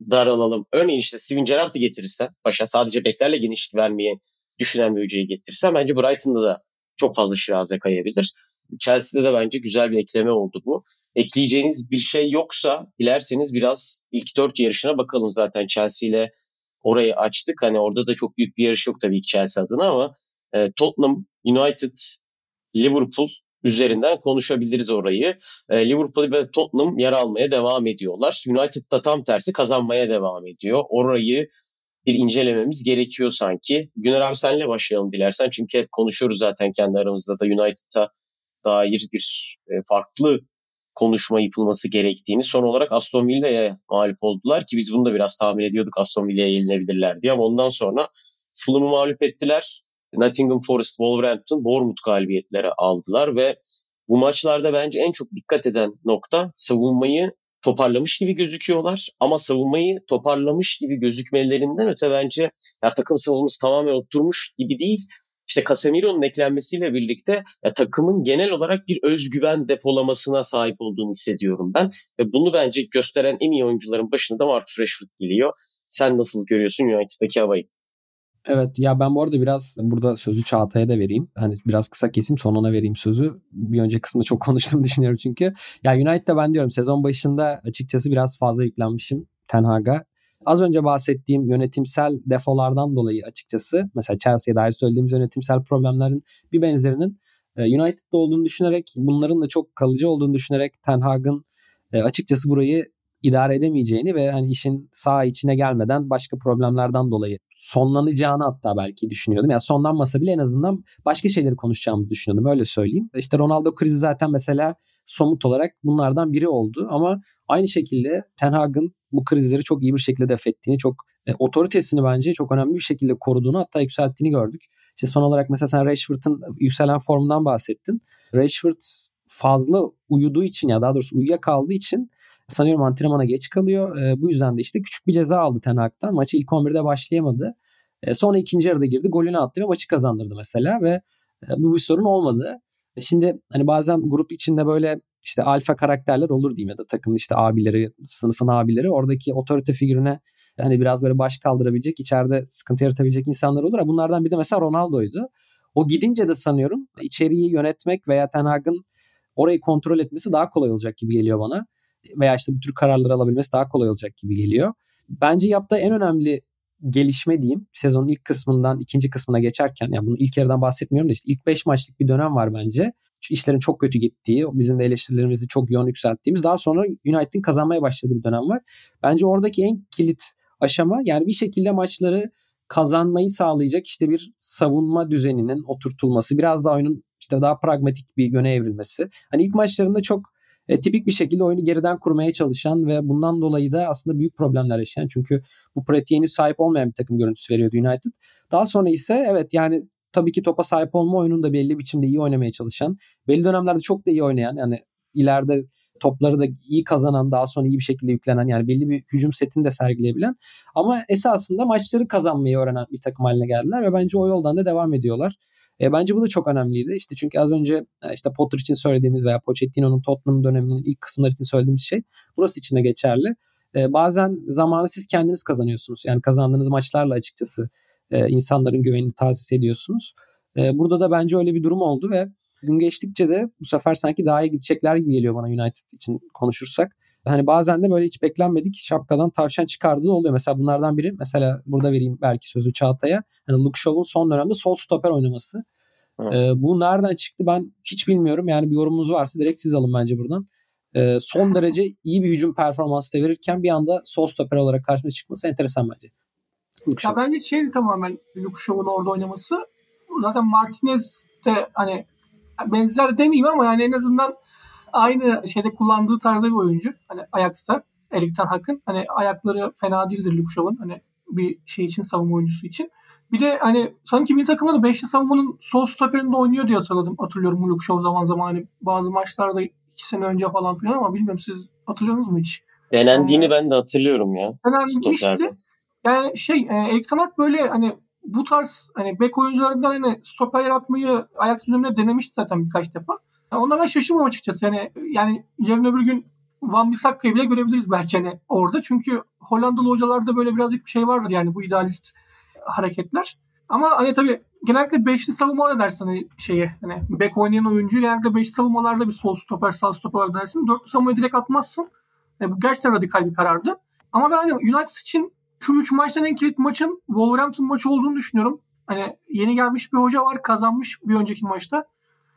daralalım. Örneğin işte Steven Gerrard'ı getirirsen başa sadece beklerle genişlik vermeyi düşünen bir hocayı getirirsen bence Brighton'da da çok fazla şiraze kayabilir. Chelsea'de de bence güzel bir ekleme oldu bu. Ekleyeceğiniz bir şey yoksa dilerseniz biraz ilk dört yarışına bakalım zaten Chelsea ile orayı açtık. Hani orada da çok büyük bir yarış yok tabii ki Chelsea adına ama e, Tottenham, United, Liverpool üzerinden konuşabiliriz orayı. E, Liverpool ve Tottenham yer almaya devam ediyorlar. United da tam tersi kazanmaya devam ediyor. Orayı bir incelememiz gerekiyor sanki. Güner abi senle başlayalım dilersen. Çünkü hep konuşuyoruz zaten kendi aramızda da United'a dair bir e, farklı konuşma yapılması gerektiğini son olarak Aston Villa'ya mağlup oldular ki biz bunu da biraz tahmin ediyorduk Aston Villa'ya yenilebilirler diye ama ondan sonra Fulham'ı mağlup ettiler. Nottingham Forest, Wolverhampton, Bournemouth galibiyetleri aldılar ve bu maçlarda bence en çok dikkat eden nokta savunmayı toparlamış gibi gözüküyorlar ama savunmayı toparlamış gibi gözükmelerinden öte bence ya takım savunması tamamen oturmuş gibi değil işte Casemiro'nun eklenmesiyle birlikte ya, takımın genel olarak bir özgüven depolamasına sahip olduğunu hissediyorum ben. Ve bunu bence gösteren en iyi oyuncuların başında da Marcus Rashford geliyor. Sen nasıl görüyorsun United'daki havayı? Evet ya ben bu arada biraz burada sözü Çağatay'a da vereyim. Hani biraz kısa keseyim sonra ona vereyim sözü. Bir önceki kısımda çok konuştuğumu düşünüyorum çünkü. Ya United'da ben diyorum sezon başında açıkçası biraz fazla yüklenmişim Ten Hag'a. Az önce bahsettiğim yönetimsel defolardan dolayı açıkçası mesela Chelsea'ye dair söylediğimiz yönetimsel problemlerin bir benzerinin e, United'da olduğunu düşünerek bunların da çok kalıcı olduğunu düşünerek Ten Hag'ın e, açıkçası burayı idare edemeyeceğini ve hani işin sağ içine gelmeden başka problemlerden dolayı sonlanacağını hatta belki düşünüyordum. Yani sonlanmasa bile en azından başka şeyleri konuşacağımızı düşünüyordum öyle söyleyeyim. İşte Ronaldo krizi zaten mesela somut olarak bunlardan biri oldu ama aynı şekilde Ten Hag'ın bu krizleri çok iyi bir şekilde def ettiğini, çok e, otoritesini bence çok önemli bir şekilde koruduğunu hatta yükselttiğini gördük. İşte son olarak mesela sen Rashford'un yükselen formundan bahsettin. Rashford fazla uyuduğu için ya daha doğrusu uyuyakaldığı için sanıyorum antrenmana geç kalıyor. E, bu yüzden de işte küçük bir ceza aldı Ten Hag'dan. Maçı ilk 11'de başlayamadı. E, sonra ikinci yarıda girdi. Golünü attı ve maçı kazandırdı mesela ve e, bu bir sorun olmadı. E, şimdi hani bazen grup içinde böyle işte alfa karakterler olur diyeyim ya da takımın işte abileri, sınıfın abileri oradaki otorite figürüne hani biraz böyle baş kaldırabilecek, içeride sıkıntı yaratabilecek insanlar olur. Bunlardan bir de mesela Ronaldo'ydu. O gidince de sanıyorum içeriği yönetmek veya Ten Hag'ın orayı kontrol etmesi daha kolay olacak gibi geliyor bana. Veya işte bu tür kararları alabilmesi daha kolay olacak gibi geliyor. Bence yaptığı en önemli gelişme diyeyim. Sezonun ilk kısmından ikinci kısmına geçerken yani bunu ilk yarıdan bahsetmiyorum da işte ilk 5 maçlık bir dönem var bence işlerin çok kötü gittiği, bizim de eleştirilerimizi çok yoğun yükselttiğimiz daha sonra United'in kazanmaya başladığı bir dönem var. Bence oradaki en kilit aşama yani bir şekilde maçları kazanmayı sağlayacak işte bir savunma düzeninin oturtulması, biraz daha oyunun işte daha pragmatik bir yöne evrilmesi. Hani ilk maçlarında çok e, tipik bir şekilde oyunu geriden kurmaya çalışan ve bundan dolayı da aslında büyük problemler yaşayan çünkü bu pratiğe sahip olmayan bir takım görüntüsü veriyordu United. Daha sonra ise evet yani tabii ki topa sahip olma oyununda belli biçimde iyi oynamaya çalışan, belli dönemlerde çok da iyi oynayan yani ileride topları da iyi kazanan daha sonra iyi bir şekilde yüklenen yani belli bir hücum setini de sergileyebilen ama esasında maçları kazanmayı öğrenen bir takım haline geldiler ve bence o yoldan da devam ediyorlar. E, bence bu da çok önemliydi. İşte çünkü az önce e, işte Potter için söylediğimiz veya Pochettino'nun Tottenham döneminin ilk kısımları için söylediğimiz şey burası için de geçerli. E, bazen zamanı siz kendiniz kazanıyorsunuz. Yani kazandığınız maçlarla açıkçası e, insanların güvenini tahsis ediyorsunuz. E, burada da bence öyle bir durum oldu ve gün geçtikçe de bu sefer sanki daha iyi gidecekler gibi geliyor bana United için konuşursak. Hani bazen de böyle hiç beklenmedik şapkadan tavşan çıkardığı oluyor. Mesela bunlardan biri mesela burada vereyim belki sözü Çağatay'a. Hani Luke Shaw'un son dönemde sol stoper oynaması. Ee, bu nereden çıktı ben hiç bilmiyorum. Yani bir yorumunuz varsa direkt siz alın bence buradan. Ee, son derece iyi bir hücum performansı da verirken bir anda sol stoper olarak karşımıza çıkması enteresan bence. Luke Ya bence şey tamamen Luke Shaw'un orada oynaması. Zaten Martinez de hani benzer demeyeyim ama yani en azından aynı şeyde kullandığı tarzda bir oyuncu. Hani Ajax'ta Erik Ten Hag'ın. Hani ayakları fena değildir Luke Shaw'un. Hani bir şey için savunma oyuncusu için. Bir de hani sanki bir takımda da beşli savunmanın sol stoperinde oynuyor diye hatırladım. Hatırlıyorum Shaw zaman zaman hani bazı maçlarda iki sene önce falan filan ama bilmiyorum siz hatırlıyorsunuz mu hiç? Denendiğini ee, ben de hatırlıyorum ya. Denenmişti. Yani şey e, Erik Tanak böyle hani bu tarz hani bek oyuncularından hani stoper yaratmayı ayak döneminde denemişti zaten birkaç defa. Yani ona ben şaşırmam açıkçası. Yani, yani yarın öbür gün Van Bissakka'yı bile görebiliriz belki hani orada. Çünkü Hollandalı hocalarda böyle birazcık bir şey vardır yani bu idealist hareketler. Ama hani tabii genellikle beşli savunma dersin hani şeye hani bek oynayan oyuncu genellikle beşli savunmalarda bir sol stoper sağ stoper dersin. Dörtlü savunmayı direkt atmazsın. Yani bu gerçekten radikal bir karardı. Ama ben hani United için şu üç maçtan en kilit maçın Wolverhampton maçı olduğunu düşünüyorum. Hani yeni gelmiş bir hoca var kazanmış bir önceki maçta.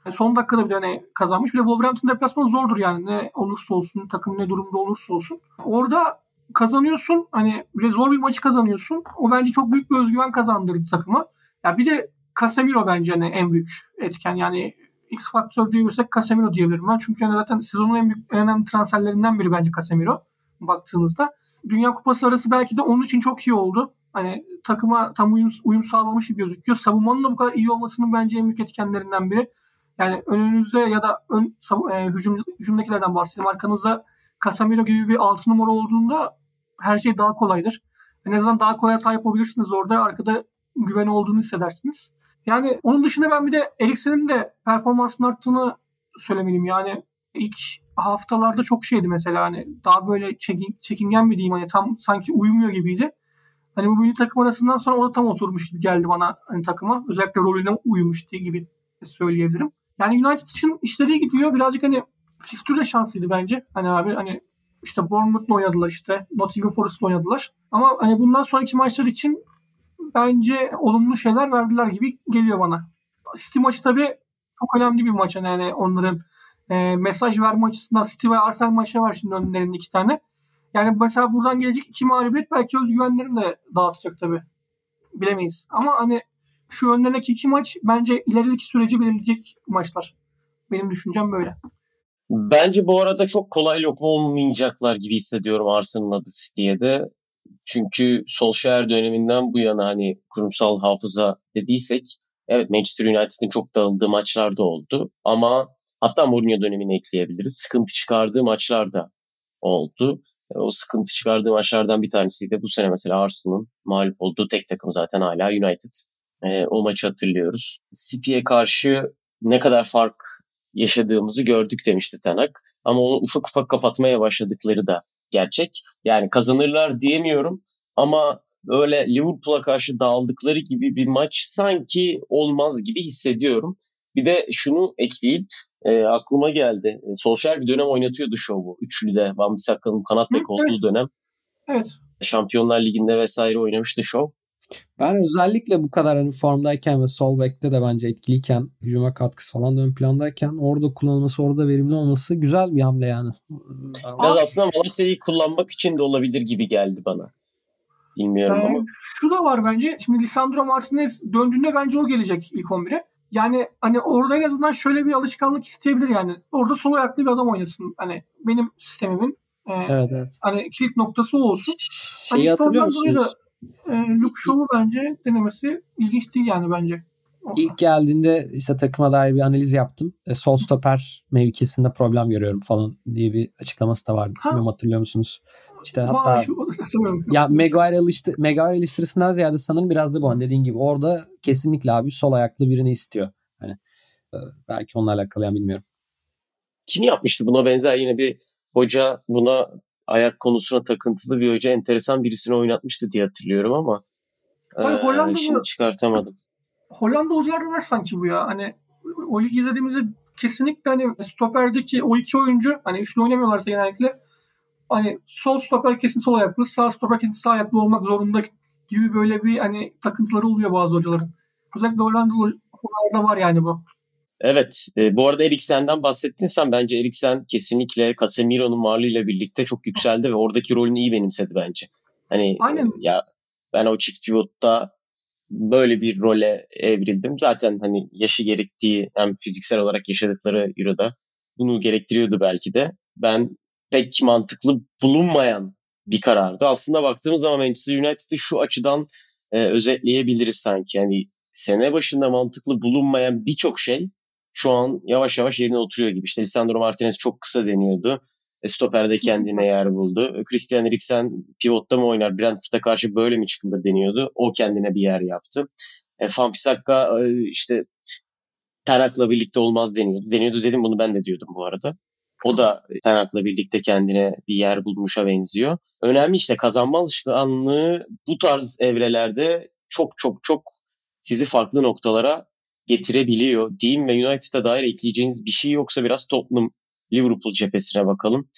Yani son dakikada bir hani kazanmış. Bir de Wolverhampton deplasmanı zordur yani ne olursa olsun takım ne durumda olursa olsun. Orada kazanıyorsun hani bir zor bir maçı kazanıyorsun. O bence çok büyük bir özgüven kazandırdı takıma. Ya bir de Casemiro bence hani en büyük etken yani X faktör diyebilirsek Casemiro diyebilirim ben. Çünkü yani zaten sezonun en büyük en önemli transferlerinden biri bence Casemiro baktığınızda. Dünya Kupası arası belki de onun için çok iyi oldu. Hani takıma tam uyum, uyum sağlamış gibi gözüküyor. Savunmanın da bu kadar iyi olmasının bence en büyük etkenlerinden biri. Yani önünüzde ya da ön e, hücum, hücumdakilerden bahsedeyim. Arkanızda Casemiro gibi bir altı numara olduğunda her şey daha kolaydır. En azından daha kolay hata yapabilirsiniz orada. Arkada güven olduğunu hissedersiniz. Yani onun dışında ben bir de Eriksen'in de performansının arttığını söylemeliyim. Yani ilk haftalarda çok şeydi mesela hani daha böyle çekin, çekingen mi diyeyim hani tam sanki uyumuyor gibiydi. Hani bu milli takım arasından sonra o da tam oturmuş gibi geldi bana hani takıma. Özellikle rolüne uyumuş diye gibi söyleyebilirim. Yani United için işleri gidiyor. Birazcık hani fikstürde şanslıydı bence. Hani abi hani işte Bournemouth'la oynadılar işte. Nottingham Forest'la oynadılar. Ama hani bundan sonraki maçlar için bence olumlu şeyler verdiler gibi geliyor bana. City maçı tabii çok önemli bir maç. Yani onların e, mesaj verme açısından City ve Arsenal maçı var şimdi önlerinde iki tane. Yani mesela buradan gelecek iki mağlubiyet belki özgüvenlerini de dağıtacak tabii. Bilemeyiz. Ama hani şu önlerindeki iki maç bence ilerideki süreci belirleyecek maçlar. Benim düşüncem böyle. Bence bu arada çok kolay lokma olmayacaklar gibi hissediyorum Arsenal'ın adı City'ye de. Çünkü Solskjaer döneminden bu yana hani kurumsal hafıza dediysek evet Manchester United'in çok dağıldığı maçlar da oldu ama hatta Mourinho dönemini ekleyebiliriz. Sıkıntı çıkardığı maçlar da oldu. O sıkıntı çıkardığı maçlardan bir tanesi de bu sene mesela Arsenal'ın mağlup olduğu tek takım zaten hala United. E, o maçı hatırlıyoruz. City'ye karşı ne kadar fark yaşadığımızı gördük demişti Tanak. Ama onu ufak ufak kapatmaya başladıkları da gerçek. Yani kazanırlar diyemiyorum ama böyle Liverpool'a karşı dağıldıkları gibi bir maç sanki olmaz gibi hissediyorum. Bir de şunu ekleyip e, aklıma geldi. E, Solskjaer bir dönem oynatıyordu şovu. Üçlüde Van Bissakka'nın kanat bek olduğu evet. dönem. Evet. Şampiyonlar Ligi'nde vesaire oynamıştı şov. Ben özellikle bu kadar hani formdayken ve sol bekte de bence etkiliyken, hücuma katkısı falan da ön plandayken orada kullanılması, orada verimli olması güzel bir hamle yani. Biraz aslında Malasya'yı kullanmak için de olabilir gibi geldi bana. Bilmiyorum ee, ama. Şu da var bence. Şimdi Lisandro Martinez döndüğünde bence o gelecek ilk 11'e. Yani hani orada en azından şöyle bir alışkanlık isteyebilir yani. Orada sol ayaklı bir adam oynasın. Hani benim sistemimin e, evet, evet. hani kilit noktası o olsun. Şeyi hani hatırlıyor musunuz? E, Luke Shaw'u bence denemesi ilginç değil yani bence. İlk geldiğinde işte takıma dair bir analiz yaptım. E, sol stoper mevkisinde problem görüyorum falan diye bir açıklaması da vardı. Ha. Bilmiyorum hatırlıyor musunuz? İşte hatta şu, ya Maguire, eleştir, Maguire eleştirisinden ziyade sanırım biraz da bu. Hani dediğin gibi orada kesinlikle abi sol ayaklı birini istiyor. Hani e, belki onunla alakalı yani bilmiyorum. Kim yapmıştı buna benzer yine bir hoca buna ayak konusuna takıntılı bir hoca enteresan birisini oynatmıştı diye hatırlıyorum ama Hayır, e, şimdi çıkartamadım. Hollanda hocalarda var sanki bu ya. Hani o lig izlediğimizde kesinlikle hani stoperdeki o iki oyuncu hani üçlü oynamıyorlarsa genellikle hani sol stoper kesin sol ayaklı, sağ stoper kesin sağ ayaklı olmak zorunda gibi böyle bir hani takıntıları oluyor bazı hocaların. Özellikle Hollanda hocalarda var yani bu. Evet. E, bu arada Eriksen'den bahsettin sen. Bence Eriksen kesinlikle Casemiro'nun varlığıyla birlikte çok yükseldi ve oradaki rolünü iyi benimsedi bence. Hani Aynen. E, ya ben o çift pivotta böyle bir role evrildim. Zaten hani yaşı gerektiği hem fiziksel olarak yaşadıkları Euro'da bunu gerektiriyordu belki de. Ben pek mantıklı bulunmayan bir karardı. Aslında baktığımız zaman Manchester United'ı şu açıdan e, özetleyebiliriz sanki. Yani sene başında mantıklı bulunmayan birçok şey şu an yavaş yavaş yerine oturuyor gibi. İşte Lisandro Martinez çok kısa deniyordu. E, Stoper'de kendine yer buldu. Christian Eriksen pivotta mı oynar? Brentford'a karşı böyle mi çıkılır deniyordu. O kendine bir yer yaptı. E, Fanfisakka e, işte Tenak'la birlikte olmaz deniyordu. Deniyordu dedim bunu ben de diyordum bu arada. O da Tenak'la birlikte kendine bir yer bulmuşa benziyor. Önemli işte kazanma alışkanlığı bu tarz evrelerde çok çok çok sizi farklı noktalara getirebiliyor. Diyeyim ve United'a dair ekleyeceğiniz bir şey yoksa biraz Tottenham Liverpool cephesine bakalım.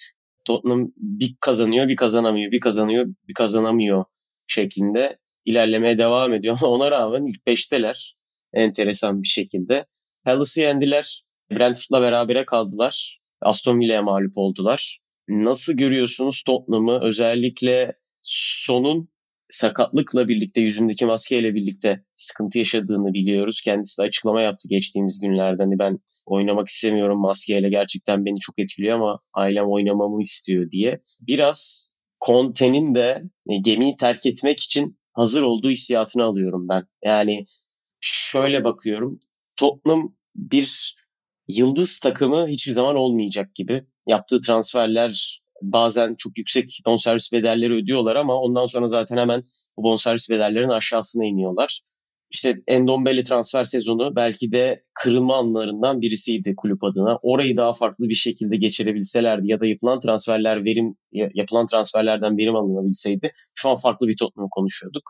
Tottenham bir kazanıyor, bir kazanamıyor, bir kazanıyor, bir kazanamıyor şeklinde ilerlemeye devam ediyor. Ama ona rağmen ilk beşteler enteresan bir şekilde. Palace'ı yendiler. Brentford'la berabere kaldılar. Aston Villa'ya mağlup oldular. Nasıl görüyorsunuz Tottenham'ı? Özellikle sonun sakatlıkla birlikte, yüzündeki maskeyle birlikte sıkıntı yaşadığını biliyoruz. Kendisi de açıklama yaptı geçtiğimiz günlerde. Hani ben oynamak istemiyorum maskeyle gerçekten beni çok etkiliyor ama ailem oynamamı istiyor diye. Biraz Conte'nin de e, gemiyi terk etmek için hazır olduğu hissiyatını alıyorum ben. Yani şöyle bakıyorum. Tottenham bir yıldız takımı hiçbir zaman olmayacak gibi. Yaptığı transferler bazen çok yüksek bonservis bedelleri ödüyorlar ama ondan sonra zaten hemen bu bonservis bedellerinin aşağısına iniyorlar. İşte Endombele transfer sezonu belki de kırılma anlarından birisiydi kulüp adına. Orayı daha farklı bir şekilde geçirebilselerdi ya da yapılan transferler verim yapılan transferlerden verim alınabilseydi şu an farklı bir Tottenham konuşuyorduk.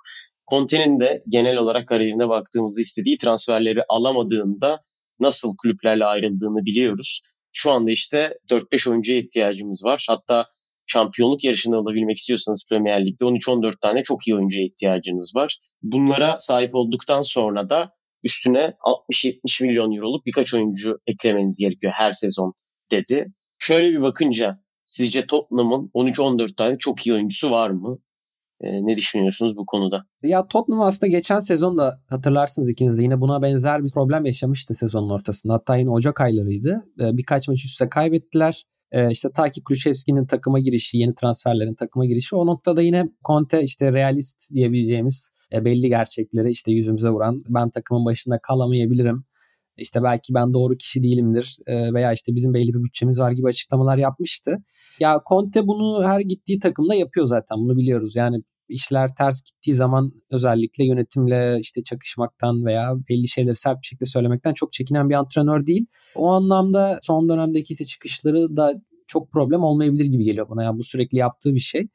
Conte'nin de genel olarak kariyerine baktığımızda istediği transferleri alamadığında nasıl kulüplerle ayrıldığını biliyoruz. Şu anda işte 4-5 oyuncuya ihtiyacımız var. Hatta şampiyonluk yarışında olabilmek istiyorsanız Premier Lig'de 13-14 tane çok iyi oyuncuya ihtiyacınız var. Bunlara sahip olduktan sonra da üstüne 60-70 milyon euroluk birkaç oyuncu eklemeniz gerekiyor her sezon dedi. Şöyle bir bakınca sizce Tottenham'ın 13-14 tane çok iyi oyuncusu var mı? E, ne düşünüyorsunuz bu konuda? Ya Tottenham aslında geçen sezon da hatırlarsınız ikiniz de yine buna benzer bir problem yaşamıştı sezonun ortasında. Hatta yine Ocak aylarıydı. E, birkaç maç üstte kaybettiler. E, işte ta ki Kulüşevski'nin takıma girişi, yeni transferlerin takıma girişi o noktada yine Conte işte realist diyebileceğimiz e, belli gerçekleri işte yüzümüze vuran ben takımın başında kalamayabilirim. İşte belki ben doğru kişi değilimdir e, veya işte bizim belli bir bütçemiz var gibi açıklamalar yapmıştı. Ya Conte bunu her gittiği takımda yapıyor zaten bunu biliyoruz. Yani işler ters gittiği zaman özellikle yönetimle işte çakışmaktan veya belli şeyleri sert bir şekilde söylemekten çok çekinen bir antrenör değil. O anlamda son dönemdeki işte çıkışları da çok problem olmayabilir gibi geliyor bana. Yani bu sürekli yaptığı bir şey.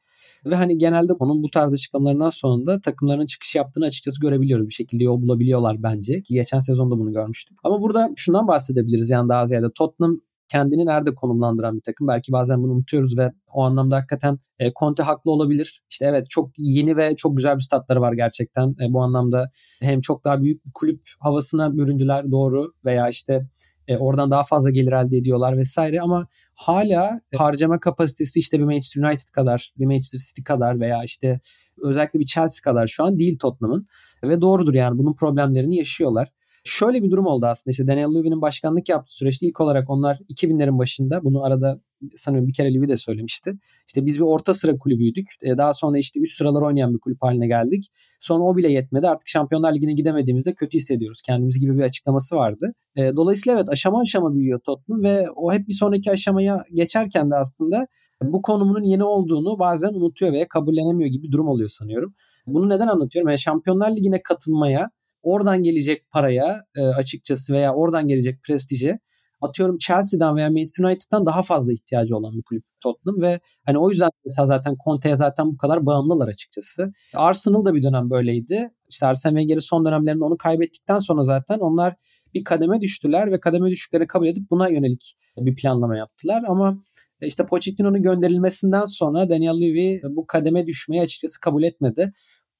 Ve hani genelde onun bu tarz açıklamalarından sonra da takımların çıkış yaptığını açıkçası görebiliyoruz. Bir şekilde yol bulabiliyorlar bence ki geçen sezonda bunu görmüştük. Ama burada şundan bahsedebiliriz yani daha ziyade Tottenham kendini nerede konumlandıran bir takım. Belki bazen bunu unutuyoruz ve o anlamda hakikaten e, Conte haklı olabilir. İşte evet çok yeni ve çok güzel bir statları var gerçekten. E, bu anlamda hem çok daha büyük bir kulüp havasına büründüler doğru veya işte e, oradan daha fazla gelir elde ediyorlar vesaire ama hala harcama kapasitesi işte bir Manchester United kadar, bir Manchester City kadar veya işte özellikle bir Chelsea kadar şu an değil Tottenham'ın ve doğrudur yani bunun problemlerini yaşıyorlar. Şöyle bir durum oldu aslında işte Daniel Levy'nin başkanlık yaptığı süreçte ilk olarak onlar 2000'lerin başında bunu arada sanıyorum bir kere Levy de söylemişti. İşte biz bir orta sıra kulübüydük. E, daha sonra işte üst sıralar oynayan bir kulüp haline geldik. Sonra o bile yetmedi. Artık Şampiyonlar Ligi'ne gidemediğimizde kötü hissediyoruz kendimiz gibi bir açıklaması vardı. E, dolayısıyla evet aşama aşama büyüyor Tottenham ve o hep bir sonraki aşamaya geçerken de aslında bu konumunun yeni olduğunu bazen unutuyor veya kabullenemiyor gibi bir durum oluyor sanıyorum. Bunu neden anlatıyorum? Yani Şampiyonlar Ligi'ne katılmaya oradan gelecek paraya e, açıkçası veya oradan gelecek prestije atıyorum Chelsea'den veya Manchester United'dan daha fazla ihtiyacı olan bir kulüp Tottenham ve hani o yüzden mesela zaten Conte'ye zaten bu kadar bağımlılar açıkçası. Arsenal da bir dönem böyleydi. İşte Arsene Wenger'i son dönemlerinde onu kaybettikten sonra zaten onlar bir kademe düştüler ve kademe düşüklerini kabul edip buna yönelik bir planlama yaptılar ama işte Pochettino'nun gönderilmesinden sonra Daniel Levy bu kademe düşmeyi açıkçası kabul etmedi.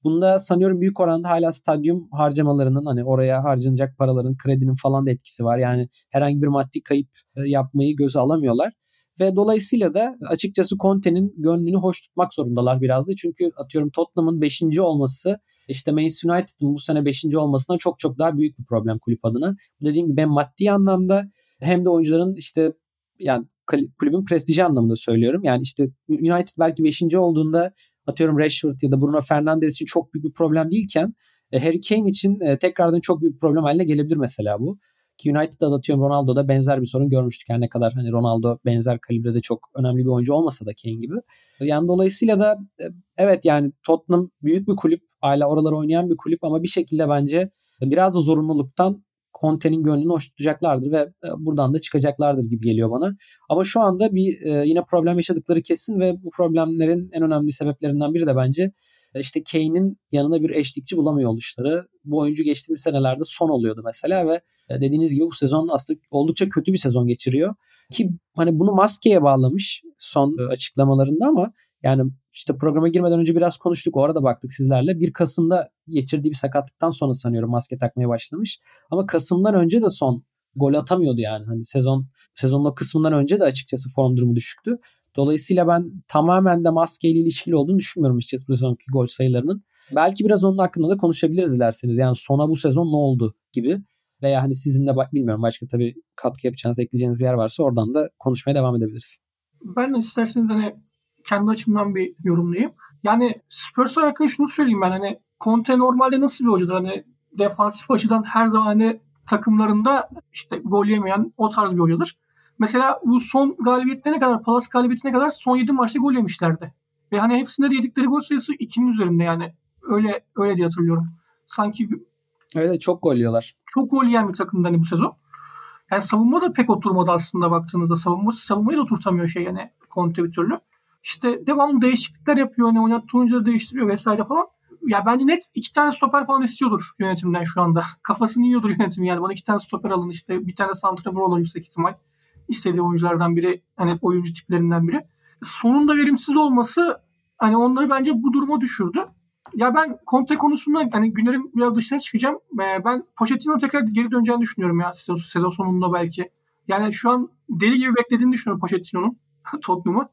Bunda sanıyorum büyük oranda hala stadyum harcamalarının hani oraya harcanacak paraların, kredinin falan da etkisi var. Yani herhangi bir maddi kayıp e, yapmayı göze alamıyorlar. Ve dolayısıyla da açıkçası Conte'nin gönlünü hoş tutmak zorundalar biraz da. Çünkü atıyorum Tottenham'ın 5. olması işte Manchester United'ın bu sene 5. olmasına çok çok daha büyük bir problem kulüp adına. Dediğim gibi hem maddi anlamda hem de oyuncuların işte yani kulübün prestiji anlamında söylüyorum. Yani işte United belki 5. olduğunda atıyorum Rashford ya da Bruno Fernandes için çok büyük bir problem değilken e, Harry Kane için e, tekrardan çok büyük bir problem haline gelebilir mesela bu. Ki United'da da atıyorum Ronaldo'da benzer bir sorun görmüştük. Yani ne kadar hani Ronaldo benzer kalibrede çok önemli bir oyuncu olmasa da Kane gibi. Yani dolayısıyla da e, evet yani Tottenham büyük bir kulüp. Hala oralar oynayan bir kulüp ama bir şekilde bence biraz da zorunluluktan Conte'nin gönlünü hoş tutacaklardır ve e, buradan da çıkacaklardır gibi geliyor bana. Ama şu anda bir e, yine problem yaşadıkları kesin ve bu problemlerin en önemli sebeplerinden biri de bence e, işte Kane'in yanına bir eşlikçi bulamıyor oluşları. Bu oyuncu geçtiğimiz senelerde son oluyordu mesela ve dediğiniz gibi bu sezon aslında oldukça kötü bir sezon geçiriyor. Ki hani bunu maskeye bağlamış son açıklamalarında ama yani işte programa girmeden önce biraz konuştuk. O arada baktık sizlerle. 1 Kasım'da geçirdiği bir sakatlıktan sonra sanıyorum maske takmaya başlamış. Ama Kasım'dan önce de son gol atamıyordu yani. Hani sezon sezonun o kısmından önce de açıkçası form durumu düşüktü. Dolayısıyla ben tamamen de maskeyle ilişkili olduğunu düşünmüyorum açıkçası bu sezonki gol sayılarının. Belki biraz onun hakkında da konuşabiliriz dilerseniz. Yani sona bu sezon ne oldu gibi. Veya hani sizin de bilmiyorum başka tabii katkı yapacağınız, ekleyeceğiniz bir yer varsa oradan da konuşmaya devam edebiliriz. Ben de isterseniz hani kendi açımdan bir yorumlayayım. Yani Spurs hakkında şunu söyleyeyim ben hani Conte normalde nasıl bir hocadır? Hani defansif açıdan her zaman hani takımlarında işte gol yemeyen o tarz bir hocadır. Mesela bu son galibiyetlerine kadar, Palace galibiyetine kadar son 7 maçta gol yemişlerdi. Ve hani hepsinde de yedikleri gol sayısı 2'nin üzerinde yani. Öyle öyle diye hatırlıyorum. Sanki Evet çok gol yiyorlar. Çok gol yiyen bir takımdı hani bu sezon. Yani savunma da pek oturmadı aslında baktığınızda. Savunma, savunmayı da oturtamıyor şey yani Conte bir türlü. İşte devamlı değişiklikler yapıyor. Hani oynattığı oyuncuları değiştiriyor vesaire falan. Ya bence net iki tane stoper falan istiyordur yönetimden şu anda. Kafasını yiyordur yönetim yani. Bana iki tane stoper alın işte. Bir tane santrafor olan yüksek ihtimal. istediği oyunculardan biri. Hani oyuncu tiplerinden biri. Sonunda verimsiz olması hani onları bence bu duruma düşürdü. Ya ben Conte konusunda hani günlerim biraz dışına çıkacağım. Ee, ben Pochettino tekrar geri döneceğini düşünüyorum ya sezon sonunda belki. Yani şu an deli gibi beklediğini düşünüyorum Pochettino'nun Tottenham'ı.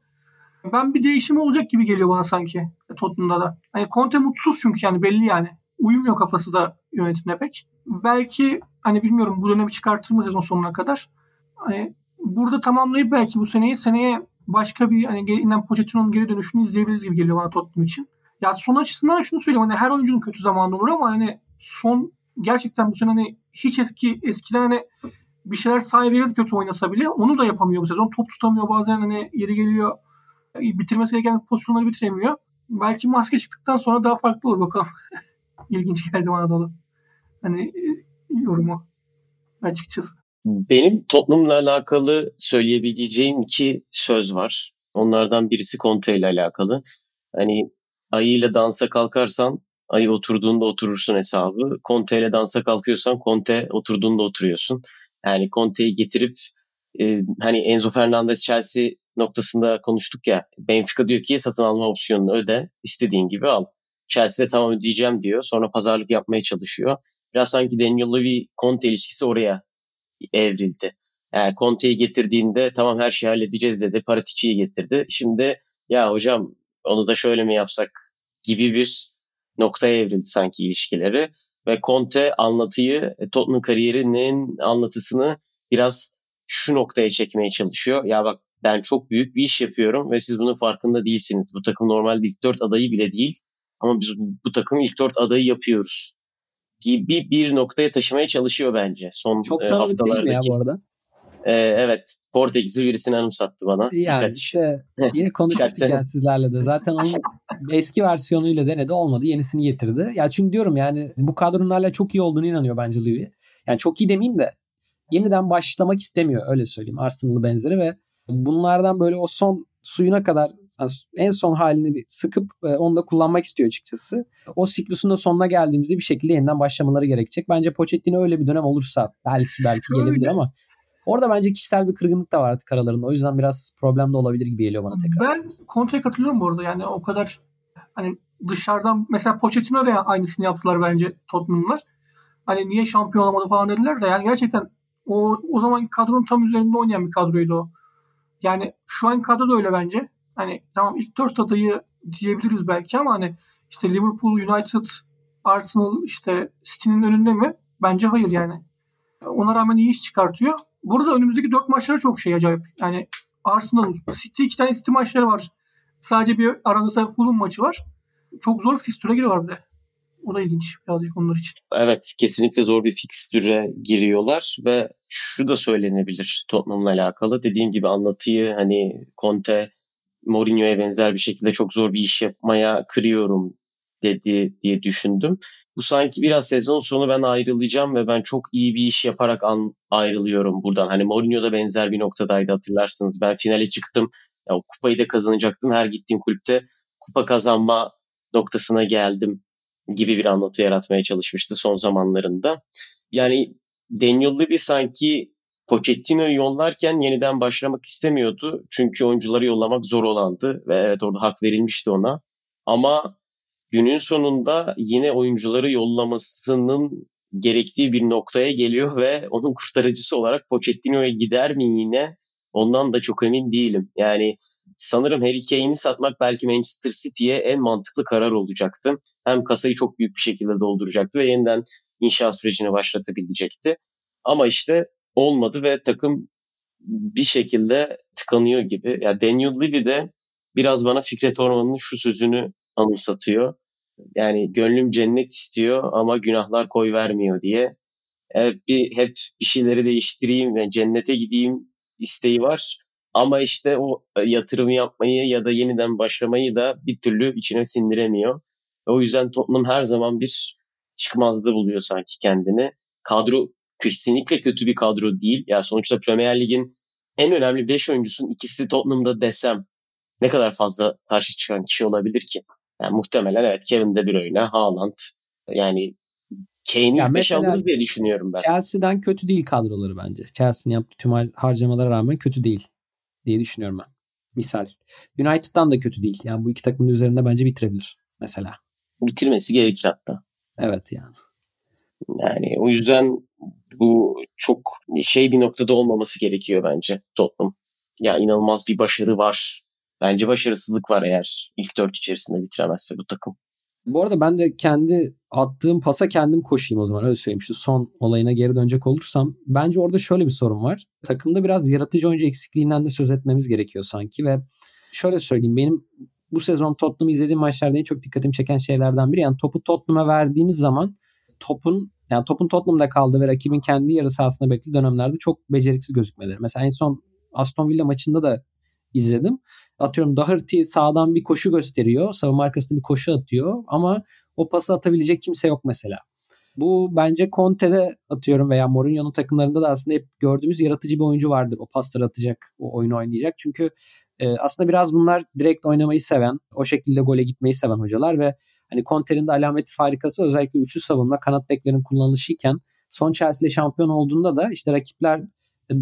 Ben bir değişim olacak gibi geliyor bana sanki Tottenham'da da. Hani Conte mutsuz çünkü yani belli yani. Uyumuyor kafası da yönetimle pek. Belki hani bilmiyorum bu dönemi çıkartır mı sezon sonuna kadar. Hani burada tamamlayıp belki bu seneyi seneye başka bir hani yeniden Pochettino'nun geri dönüşünü izleyebiliriz gibi geliyor bana Tottenham için. Ya son açısından şunu söyleyeyim hani her oyuncunun kötü zamanı olur ama hani son gerçekten bu sene hani hiç eski eskiden hani bir şeyler sahibi kötü oynasa bile onu da yapamıyor bu sezon. Top tutamıyor bazen hani yeri geliyor bitirmesi gereken pozisyonları bitiremiyor. Belki maske çıktıktan sonra daha farklı olur bakalım. İlginç geldi bana da onu. Hani e, yorumu açıkçası. Benim Tottenham'la alakalı söyleyebileceğim iki söz var. Onlardan birisi Conte ile alakalı. Hani ayıyla dansa kalkarsan ayı oturduğunda oturursun hesabı. Conte ile dansa kalkıyorsan Conte oturduğunda oturuyorsun. Yani Conte'yi getirip e, hani Enzo Fernandez Chelsea noktasında konuştuk ya. Benfica diyor ki satın alma opsiyonunu öde, istediğin gibi al. Chelsea de tamam ödeyeceğim diyor. Sonra pazarlık yapmaya çalışıyor. Biraz sanki Daniel Levy Conte ilişkisi oraya evrildi. Yani Conte'yi getirdiğinde tamam her şeyi halledeceğiz dedi. Paratici'yi getirdi. Şimdi ya hocam onu da şöyle mi yapsak gibi bir noktaya evrildi sanki ilişkileri. Ve Conte anlatıyı, Tottenham kariyerinin anlatısını biraz şu noktaya çekmeye çalışıyor. Ya bak ben çok büyük bir iş yapıyorum ve siz bunun farkında değilsiniz. Bu takım normalde ilk dört adayı bile değil ama biz bu takımı ilk dört adayı yapıyoruz gibi bir noktaya taşımaya çalışıyor bence son çok e, haftalardaki. Ya bu arada? Ee, evet. Portekizli birisini anımsattı bana. Yani Birkaç işte yine konuştuk yani sizlerle de. Zaten onun eski versiyonuyla denedi olmadı. Yenisini getirdi. Ya çünkü diyorum yani bu kadronun hala çok iyi olduğunu inanıyor bence Louis. Yani çok iyi demeyeyim de yeniden başlamak istemiyor öyle söyleyeyim. Arsenal'ı benzeri ve bunlardan böyle o son suyuna kadar en son halini bir sıkıp e, onu da kullanmak istiyor açıkçası. O siklusun da sonuna geldiğimizde bir şekilde yeniden başlamaları gerekecek. Bence Pochettino öyle bir dönem olursa belki belki gelebilir ama orada bence kişisel bir kırgınlık da var artık aralarında. O yüzden biraz problem de olabilir gibi geliyor bana tekrar. Ben Conte'ye katılıyorum bu arada. Yani o kadar hani dışarıdan mesela Pochettino da aynısını yaptılar bence Tottenham'lar. Hani niye şampiyon olamadı falan dediler de yani gerçekten o, o zaman kadronun tam üzerinde oynayan bir kadroydu o. Yani şu an kadro da öyle bence. Hani tamam ilk dört adayı diyebiliriz belki ama hani işte Liverpool, United, Arsenal işte City'nin önünde mi? Bence hayır yani. Ona rağmen iyi iş çıkartıyor. Burada önümüzdeki dört maçları çok şey acayip. Yani Arsenal, City iki tane City maçları var. Sadece bir arada Fulham maçı var. Çok zor fistüre giriyorlar bir de. O da ilginç birazcık onlar için. Evet kesinlikle zor bir fikstüre giriyorlar ve şu da söylenebilir Tottenham'la alakalı. Dediğim gibi anlatıyı hani Conte Mourinho'ya benzer bir şekilde çok zor bir iş yapmaya kırıyorum dedi diye düşündüm. Bu sanki biraz sezon sonu ben ayrılacağım ve ben çok iyi bir iş yaparak an, ayrılıyorum buradan. Hani Mourinho da benzer bir noktadaydı hatırlarsınız. Ben finale çıktım. Ya, o kupayı da kazanacaktım. Her gittiğim kulüpte kupa kazanma noktasına geldim gibi bir anlatı yaratmaya çalışmıştı son zamanlarında. Yani Daniel Levy sanki Pochettino'yu yollarken yeniden başlamak istemiyordu. Çünkü oyuncuları yollamak zor olandı ve evet orada hak verilmişti ona. Ama günün sonunda yine oyuncuları yollamasının gerektiği bir noktaya geliyor ve onun kurtarıcısı olarak Pochettino'ya gider mi yine? Ondan da çok emin değilim. Yani sanırım Harry Kane'i satmak belki Manchester City'ye en mantıklı karar olacaktı. Hem kasayı çok büyük bir şekilde dolduracaktı ve yeniden inşaat sürecini başlatabilecekti. Ama işte olmadı ve takım bir şekilde tıkanıyor gibi. Ya yani Daniel Levy de biraz bana Fikret Orman'ın şu sözünü anımsatıyor. Yani gönlüm cennet istiyor ama günahlar koy vermiyor diye. Evet bir hep bir şeyleri değiştireyim ve cennete gideyim isteği var. Ama işte o e, yatırımı yapmayı ya da yeniden başlamayı da bir türlü içine sindiremiyor. O yüzden Tottenham her zaman bir çıkmazda buluyor sanki kendini. Kadro kesinlikle kötü bir kadro değil. Ya yani sonuçta Premier Lig'in en önemli 5 oyuncusunun ikisi Tottenham'da desem ne kadar fazla karşı çıkan kişi olabilir ki? Yani muhtemelen evet Kevin De Bruyne, Haaland yani Kane'i yani 5 alırız diye düşünüyorum ben. Chelsea'den kötü değil kadroları bence. Chelsea'nin yaptığı tüm harcamalara rağmen kötü değil diye düşünüyorum ben. Misal. United'dan da kötü değil. Yani bu iki takımın üzerinde bence bitirebilir mesela. Bitirmesi gerekir hatta. Evet yani. Yani o yüzden bu çok şey bir noktada olmaması gerekiyor bence Tottenham. Ya inanılmaz bir başarı var. Bence başarısızlık var eğer ilk dört içerisinde bitiremezse bu takım. Bu arada ben de kendi attığım pasa kendim koşayım o zaman öyle söyleyeyim. Şu son olayına geri dönecek olursam bence orada şöyle bir sorun var. Takımda biraz yaratıcı oyuncu eksikliğinden de söz etmemiz gerekiyor sanki ve şöyle söyleyeyim benim bu sezon Tottenham'ı izlediğim maçlarda en çok dikkatimi çeken şeylerden biri yani topu Tottenham'a verdiğiniz zaman topun yani topun Tottenham'da kaldı ve rakibin kendi yarı sahasında beklediği dönemlerde çok beceriksiz gözükmeleri. Mesela en son Aston Villa maçında da izledim. Atıyorum Doherty sağdan bir koşu gösteriyor. Savunma arkasında bir koşu atıyor ama o pası atabilecek kimse yok mesela. Bu bence Conte'de atıyorum veya Mourinho'nun takımlarında da aslında hep gördüğümüz yaratıcı bir oyuncu vardır. O pasları atacak, o oyunu oynayacak. Çünkü e, aslında biraz bunlar direkt oynamayı seven, o şekilde gole gitmeyi seven hocalar ve hani Conte'nin de alameti farikası özellikle üçlü savunma, kanat beklerin kullanılışıyken son Chelsea şampiyon olduğunda da işte rakipler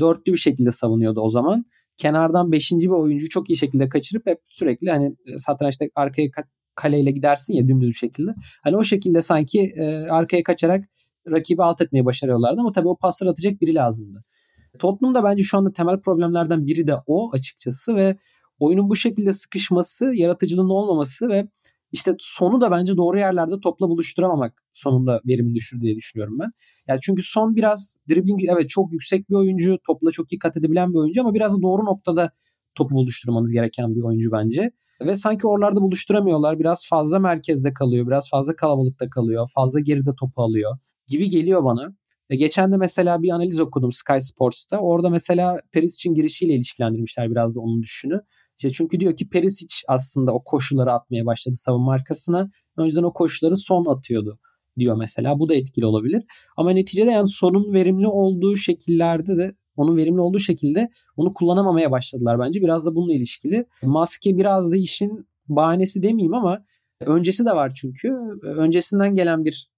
dörtlü bir şekilde savunuyordu o zaman kenardan 5. bir oyuncu çok iyi şekilde kaçırıp hep sürekli hani e, satrançta arkaya kaleyle gidersin ya dümdüz bir şekilde. Hani o şekilde sanki e, arkaya kaçarak rakibi alt etmeyi başarıyorlardı ama tabii o pasları atacak biri lazımdı. Tottenham'da bence şu anda temel problemlerden biri de o açıkçası ve oyunun bu şekilde sıkışması, yaratıcılığın olmaması ve işte sonu da bence doğru yerlerde topla buluşturamamak sonunda verimi düşür diye düşünüyorum ben. Yani çünkü son biraz dribbling evet çok yüksek bir oyuncu, topla çok iyi kat edebilen bir oyuncu ama biraz da doğru noktada topu buluşturmanız gereken bir oyuncu bence. Ve sanki oralarda buluşturamıyorlar. Biraz fazla merkezde kalıyor, biraz fazla kalabalıkta kalıyor, fazla geride topu alıyor gibi geliyor bana. E geçen de mesela bir analiz okudum Sky Sports'ta. Orada mesela Perisic'in girişiyle ilişkilendirmişler biraz da onun düşünü. İşte çünkü diyor ki Perisic aslında o koşuları atmaya başladı savunma arkasına. Önceden o koşuları son atıyordu diyor mesela. Bu da etkili olabilir. Ama neticede yani sonun verimli olduğu şekillerde de onun verimli olduğu şekilde onu kullanamamaya başladılar bence. Biraz da bununla ilişkili. Maske biraz da işin bahanesi demeyeyim ama öncesi de var çünkü. Öncesinden gelen bir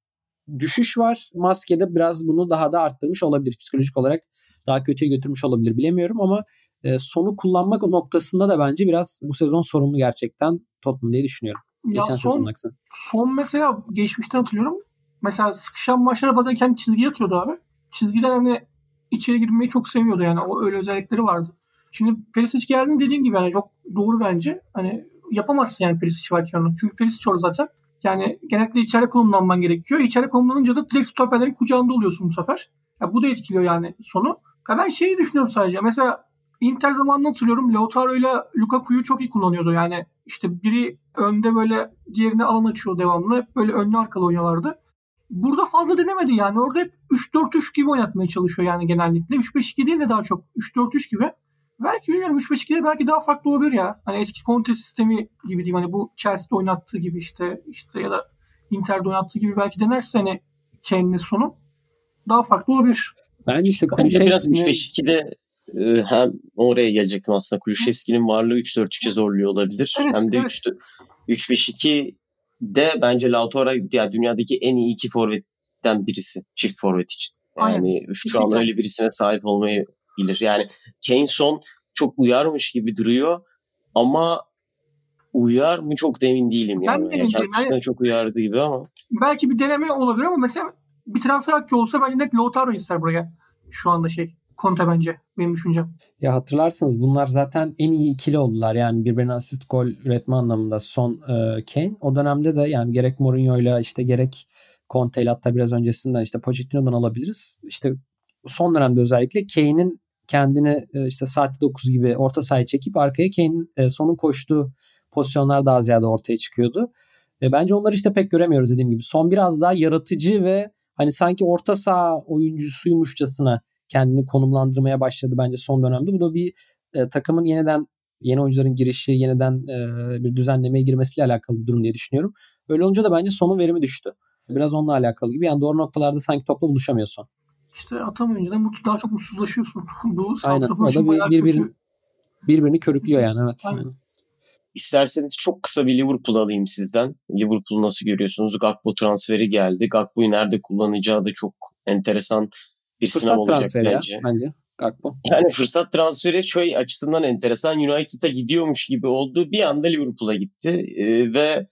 düşüş var. Maskede biraz bunu daha da arttırmış olabilir. Psikolojik olarak daha kötüye götürmüş olabilir bilemiyorum ama e, sonu kullanmak noktasında da bence biraz bu sezon sorumlu gerçekten Tottenham diye düşünüyorum. Ya Geçen son, son mesela geçmişten hatırlıyorum. Mesela sıkışan maçlara bazen kendi çizgiye atıyordu abi. Çizgiden hani içeri girmeyi çok seviyordu yani. O öyle özellikleri vardı. Şimdi Perisic geldiğinde dediğin gibi yani çok doğru bence. Hani yapamazsın yani Perisic varken onu. Çünkü Perisic orada zaten. Yani genellikle içeri konumlanman gerekiyor. İçeri konumlanınca da direkt stoperlerin kucağında oluyorsun bu sefer. Ya bu da etkiliyor yani sonu. Ya ben şeyi düşünüyorum sadece. Mesela Inter zamanını hatırlıyorum. Lautaro ile Lukaku'yu çok iyi kullanıyordu. Yani işte biri önde böyle diğerine alan açıyor devamlı. Böyle önlü arkalı oynuyorlardı. Burada fazla denemedi yani. Orada hep 3-4-3 gibi oynatmaya çalışıyor yani genellikle. 3-5-2 değil de daha çok 3-4-3 gibi. Belki bilmiyorum 3-5-2'de belki daha farklı olabilir ya. Hani eski Conte sistemi gibi diyeyim. Hani bu Chelsea'de oynattığı gibi işte işte ya da Inter'de oynattığı gibi belki denerse hani kendini sonu daha farklı olabilir. Bence işte Bence biraz 3-5-2'de e, hem oraya gelecektim aslında. Kulüşevski'nin varlığı 3-4-3'e zorluyor olabilir. Evet, hem de evet. 3-5-2'de bence Lautaro ya dünyadaki en iyi iki forvetten birisi. Çift forvet için. Yani Aynen. şu an öyle birisine sahip olmayı bilir. Yani Kane son çok uyarmış gibi duruyor ama uyar mı çok da emin değilim Ben yani. de emin Yani Yani- çok uyardı gibi ama. Belki bir deneme olabilir ama mesela bir transfer hakkı olsa bence net Lautaro ister buraya. Şu anda şey. Conte bence benim düşüncem. Ya hatırlarsınız bunlar zaten en iyi ikili oldular. Yani birbirine asist gol üretme anlamında son e, Kane. O dönemde de yani gerek Mourinho'yla işte gerek Conte'yle hatta biraz öncesinden işte Pochettino'dan alabiliriz. İşte son dönemde özellikle Kane'in kendini e, işte saatte 9 gibi orta sahaya çekip arkaya Kane'in e, sonun koştuğu pozisyonlar daha ziyade ortaya çıkıyordu. E, bence onları işte pek göremiyoruz dediğim gibi. Son biraz daha yaratıcı ve hani sanki orta saha oyuncusuymuşçasına kendini konumlandırmaya başladı bence son dönemde. Bu da bir e, takımın yeniden yeni oyuncuların girişi, yeniden e, bir düzenlemeye girmesiyle alakalı bir durum diye düşünüyorum. Öyle olunca da bence sonun verimi düştü. Biraz onunla alakalı gibi. Yani doğru noktalarda sanki topla buluşamıyor son. İşte atamayınca da mutlu, daha çok mutsuzlaşıyorsun. Bu Aynen. O da için bir- bayağı birbirini- körüklüyor yani evet. Aynen. Yani. İsterseniz çok kısa bir Liverpool alayım sizden. Liverpool'u nasıl görüyorsunuz? Gakpo transferi geldi. Gakpo'yu nerede kullanacağı da çok enteresan bir sınav Fırsat olacak transferi ya bence. bence. Gakpo. Yani fırsat transferi şöyle açısından enteresan. United'a gidiyormuş gibi oldu. Bir anda Liverpool'a gitti. Ee, ve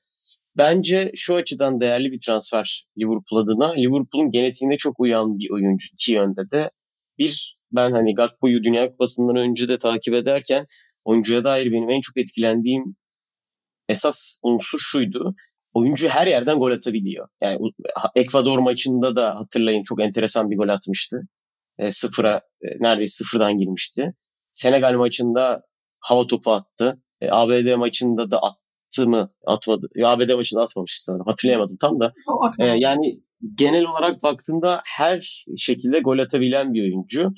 bence şu açıdan değerli bir transfer Liverpool adına. Liverpool'un genetiğine çok uyan bir oyuncu iki yönde de. Bir, ben hani Gakpo'yu Dünya Kupası'ndan önce de takip ederken oyuncuya dair benim en çok etkilendiğim esas unsur şuydu. Oyuncu her yerden gol atabiliyor. Yani Ekvador maçında da hatırlayın çok enteresan bir gol atmıştı. E, sıfıra e, neredeyse sıfırdan girmişti. Senegal maçında hava topu attı. E, ABD maçında da attı mı? Atmadı. E, ABD maçında atmamıştı sanırım. Hatırlayamadım tam da. E, yani genel olarak baktığında her şekilde gol atabilen bir oyuncu.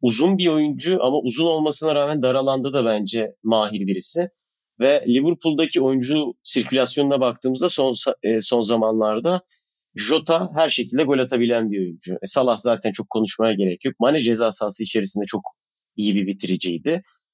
Uzun bir oyuncu ama uzun olmasına rağmen dar alanda da bence mahir birisi. Ve Liverpool'daki oyuncu sirkülasyonuna baktığımızda son e, son zamanlarda Jota her şekilde gol atabilen bir oyuncu. E, Salah zaten çok konuşmaya gerek yok. Mane ceza sahası içerisinde çok iyi bir bitiriciydi.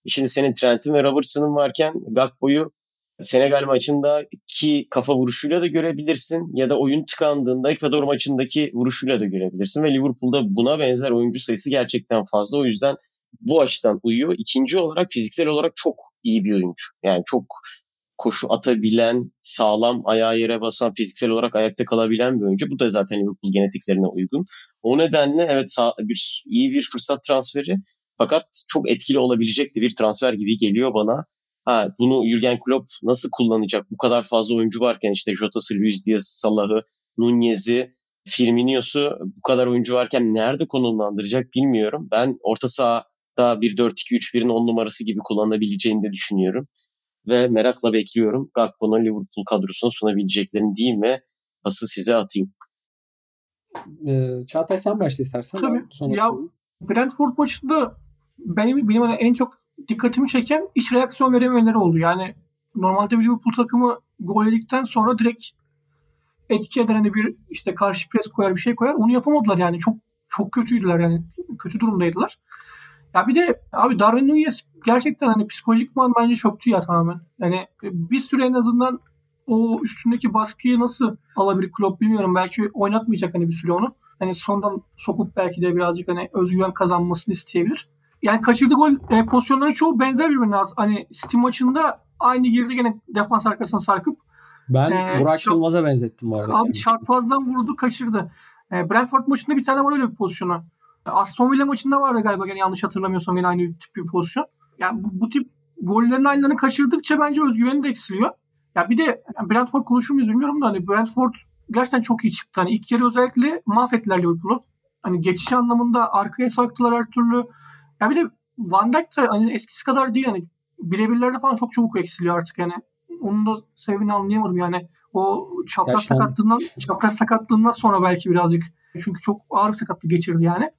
E, Şimdi senin Trent'in ve Robertson'ın varken Gakpo'yu Senegal maçındaki kafa vuruşuyla da görebilirsin ya da oyun tıkandığında Ekvador maçındaki vuruşuyla da görebilirsin ve Liverpool'da buna benzer oyuncu sayısı gerçekten fazla. O yüzden bu açıdan uyuyor. İkinci olarak fiziksel olarak çok iyi bir oyuncu. Yani çok koşu atabilen, sağlam ayağa yere basan, fiziksel olarak ayakta kalabilen bir oyuncu. Bu da zaten Liverpool genetiklerine uygun. O nedenle evet bir iyi bir fırsat transferi fakat çok etkili olabilecek de bir transfer gibi geliyor bana. Ha, bunu Jurgen Klopp nasıl kullanacak? Bu kadar fazla oyuncu varken işte Jota'sı, Luis Diaz'ı, Salah'ı, Nunez'i, Firmino'su bu kadar oyuncu varken nerede konumlandıracak bilmiyorum. Ben orta sahada bir 4-2-3-1'in 10 numarası gibi kullanabileceğini de düşünüyorum. Ve merakla bekliyorum. Gakpo'nun Liverpool kadrosuna sunabileceklerini diyeyim ve pası size atayım. Ee, Çağatay sen başla istersen. Tabii. Sonra Ya Brentford maçında benim benim hani en çok dikkatimi çeken iç reaksiyon verememeleri oldu. Yani normalde bir Liverpool takımı gol yedikten sonra direkt etki eden hani bir işte karşı pres koyar bir şey koyar. Onu yapamadılar yani. Çok çok kötüydüler yani. Kötü durumdaydılar. Ya bir de abi Darwin Nunez gerçekten hani psikolojikman bence çöktü ya tamamen. Yani bir süre en azından o üstündeki baskıyı nasıl alabilir Klopp bilmiyorum. Belki oynatmayacak hani bir süre onu. Hani sondan sokup belki de birazcık hani özgüven kazanmasını isteyebilir. Yani kaçırdığı gol e, pozisyonları çoğu benzer birbirine. Hani City maçında aynı girdi gene defans arkasına sarkıp Ben Ee, Burak Yılmaz'a benzettim bu arada. Abi kendisini. çarpazdan vurdu kaçırdı. E, Brentford maçında bir tane var öyle bir pozisyonu. Aston Villa maçında vardı galiba gene yanlış hatırlamıyorsam yine aynı tip bir pozisyon. Yani bu, bu tip gollerin aynılarını kaçırdıkça bence özgüveni de eksiliyor. Ya bir de Brentford konuşur muyuz bilmiyorum da hani Brentford gerçekten çok iyi çıktı. Hani ilk yarı özellikle mahvettiler Liverpool'u. Hani geçiş anlamında arkaya sarktılar her türlü. Ya bir de Van Dijk de hani eskisi kadar değil yani birebirlerde falan çok çabuk eksiliyor artık yani. Onun da sebebini anlayamadım yani. O çapraz Gerçekten. sakatlığından çapraz sakatlığından sonra belki birazcık çünkü çok ağır sakatlık geçirdi yani.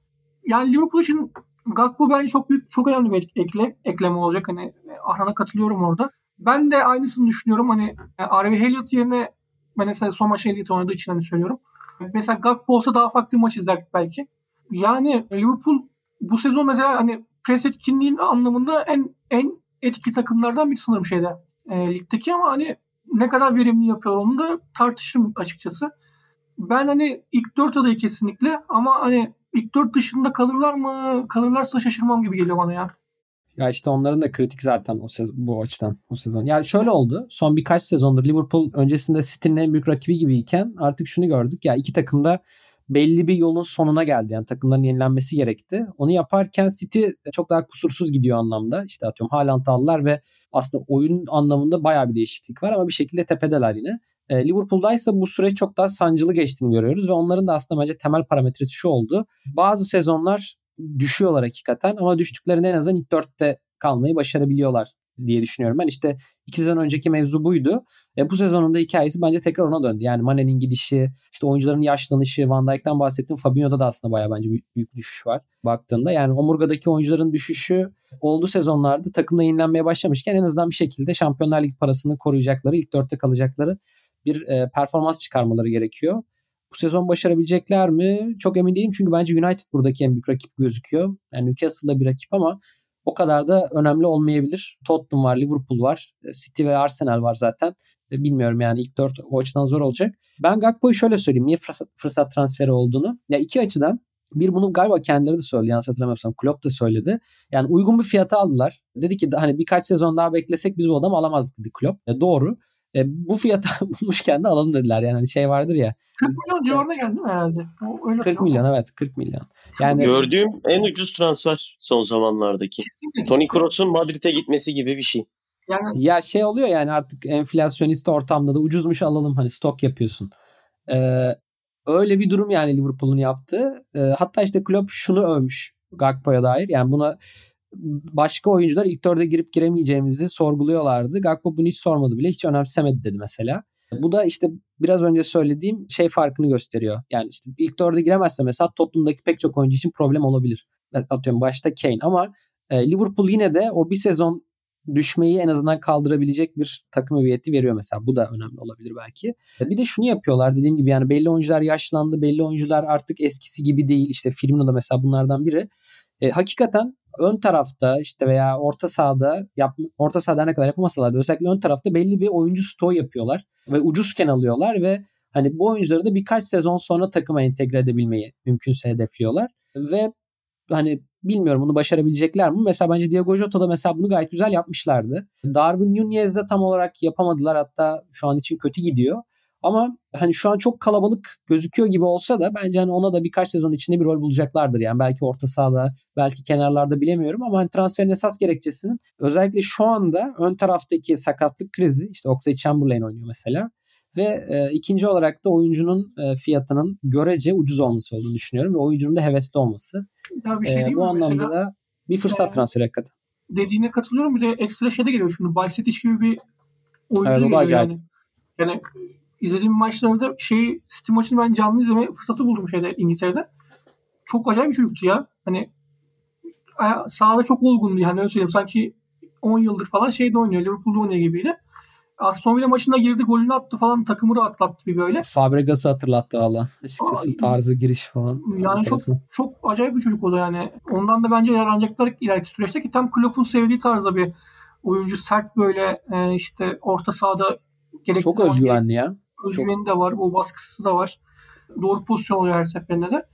Yani Liverpool için Gakpo bence çok büyük çok önemli bir ekle, ekleme olacak. Hani Arhan'a katılıyorum orada. Ben de aynısını düşünüyorum. Hani Harvey Elliott yerine ben mesela son maç Elliott oynadığı için hani söylüyorum. Mesela Gakpo olsa daha farklı bir maç izlerdik belki. Yani Liverpool bu sezon mesela hani pres etkinliğin anlamında en en etkili takımlardan biri sanırım şeyde e, ligdeki ama hani ne kadar verimli yapıyor onu da tartışırım açıkçası. Ben hani ilk 4 adayı kesinlikle ama hani ilk 4 dışında kalırlar mı? Kalırlarsa şaşırmam gibi geliyor bana ya. Ya işte onların da kritik zaten o sezon, bu açıdan o sezon. Yani şöyle oldu. Son birkaç sezondur Liverpool öncesinde City'nin en büyük rakibi gibiyken artık şunu gördük. Ya iki takım da belli bir yolun sonuna geldi. Yani takımların yenilenmesi gerekti. Onu yaparken City çok daha kusursuz gidiyor anlamda. İşte atıyorum Haaland'ı aldılar ve aslında oyun anlamında bayağı bir değişiklik var ama bir şekilde tepedeler yine. E, Liverpool'da ise bu süreç çok daha sancılı geçtiğini görüyoruz ve onların da aslında bence temel parametresi şu oldu. Bazı sezonlar düşüyorlar hakikaten ama düştüklerinde en azından ilk dörtte kalmayı başarabiliyorlar diye düşünüyorum. Ben işte iki sezon önceki mevzu buydu. E, bu sezonun da hikayesi bence tekrar ona döndü. Yani Mane'nin gidişi, işte oyuncuların yaşlanışı, Van Dijk'ten bahsettim. Fabinho'da da aslında bayağı bence büyük, büyük düşüş var baktığında. Yani omurgadaki oyuncuların düşüşü olduğu sezonlarda takımda yenilenmeye başlamışken en azından bir şekilde Şampiyonlar Ligi parasını koruyacakları, ilk dörtte kalacakları bir e, performans çıkarmaları gerekiyor. Bu sezon başarabilecekler mi? Çok emin değilim çünkü bence United buradaki en büyük rakip gözüküyor. Yani Newcastle'da bir rakip ama o kadar da önemli olmayabilir. Tottenham var, Liverpool var, City ve Arsenal var zaten. Bilmiyorum yani ilk dört o açıdan zor olacak. Ben Gakpo'yu şöyle söyleyeyim. Niye fırsat, fırsat transferi olduğunu. Ya iki açıdan. Bir bunu galiba kendileri de söyledi. Yanlış hatırlamıyorsam Klopp da söyledi. Yani uygun bir fiyata aldılar. Dedi ki hani birkaç sezon daha beklesek biz bu adamı alamazdık dedi Klopp. E, doğru. E, bu fiyata bulmuşken de alalım dediler. Yani hani şey vardır ya. 40 milyon civarına geldi mi herhalde? O öyle 40 milyon evet 40 milyon. Yani Gördüğüm en ucuz transfer son zamanlardaki. Toni Kroos'un Madrid'e gitmesi gibi bir şey. Yani ya şey oluyor yani artık enflasyonist ortamda da ucuzmuş alalım hani stok yapıyorsun. Ee, öyle bir durum yani Liverpool'un yaptığı. Ee, hatta işte Klopp şunu övmüş Gakpo'ya dair. Yani buna başka oyuncular ilk dörde girip giremeyeceğimizi sorguluyorlardı. Gakpo bunu hiç sormadı bile. Hiç önemsemedi dedi mesela. Bu da işte biraz önce söylediğim şey farkını gösteriyor. Yani işte ilk dörde giremezse mesela Tottenham'daki pek çok oyuncu için problem olabilir. Atıyorum başta Kane ama e, Liverpool yine de o bir sezon düşmeyi en azından kaldırabilecek bir takım hüviyeti veriyor mesela. Bu da önemli olabilir belki. Bir de şunu yapıyorlar dediğim gibi yani belli oyuncular yaşlandı. Belli oyuncular artık eskisi gibi değil. İşte Firmino da mesela bunlardan biri. E, hakikaten ön tarafta işte veya orta sahada yap, orta sahada ne kadar yapamasalar da özellikle ön tarafta belli bir oyuncu stoğu yapıyorlar ve ucuzken alıyorlar ve hani bu oyuncuları da birkaç sezon sonra takıma entegre edebilmeyi mümkünse hedefliyorlar ve hani bilmiyorum bunu başarabilecekler mi? Mesela bence Diego Jota'da mesela bunu gayet güzel yapmışlardı. Darwin Nunez'de tam olarak yapamadılar hatta şu an için kötü gidiyor. Ama hani şu an çok kalabalık gözüküyor gibi olsa da bence hani ona da birkaç sezon içinde bir rol bulacaklardır. Yani belki orta sahada, belki kenarlarda bilemiyorum ama hani transferin esas gerekçesinin özellikle şu anda ön taraftaki sakatlık krizi işte Oxlade Chamberlain oynuyor mesela ve e, ikinci olarak da oyuncunun e, fiyatının görece ucuz olması olduğunu düşünüyorum ve oyuncunun da hevesli olması. ya bir şey E, bu mi anlamda mesela? da bir fırsat e, transferi hakikaten. dediğine katılıyorum. Bir de ekstra şey de geliyor şimdi. Baysetiş gibi bir oyuncu Evet, geliyor acayip. yani. Yani izlediğim maçlarda şey City maçını ben canlı izleme fırsatı buldum şeyde İngiltere'de. Çok acayip bir çocuktu ya. Hani sahada çok olgundu yani öyle söyleyeyim. Sanki 10 yıldır falan şeyde oynuyor. Liverpool'da oynuyor gibiydi. Aston Villa maçında girdi golünü attı falan takımı rahatlattı bir böyle. Fabregas'ı hatırlattı valla. Açıkçası Ay. tarzı giriş falan. Yani çok çok acayip bir çocuk o da yani. Ondan da bence yararlanacaklar ileriki süreçte ki tam Klopp'un sevdiği tarzda bir oyuncu. Sert böyle e, işte orta sahada gerektiği Çok özgüvenli ya. Özgüveni de var. O baskısı da var. Doğru pozisyon oluyor her seferinde de.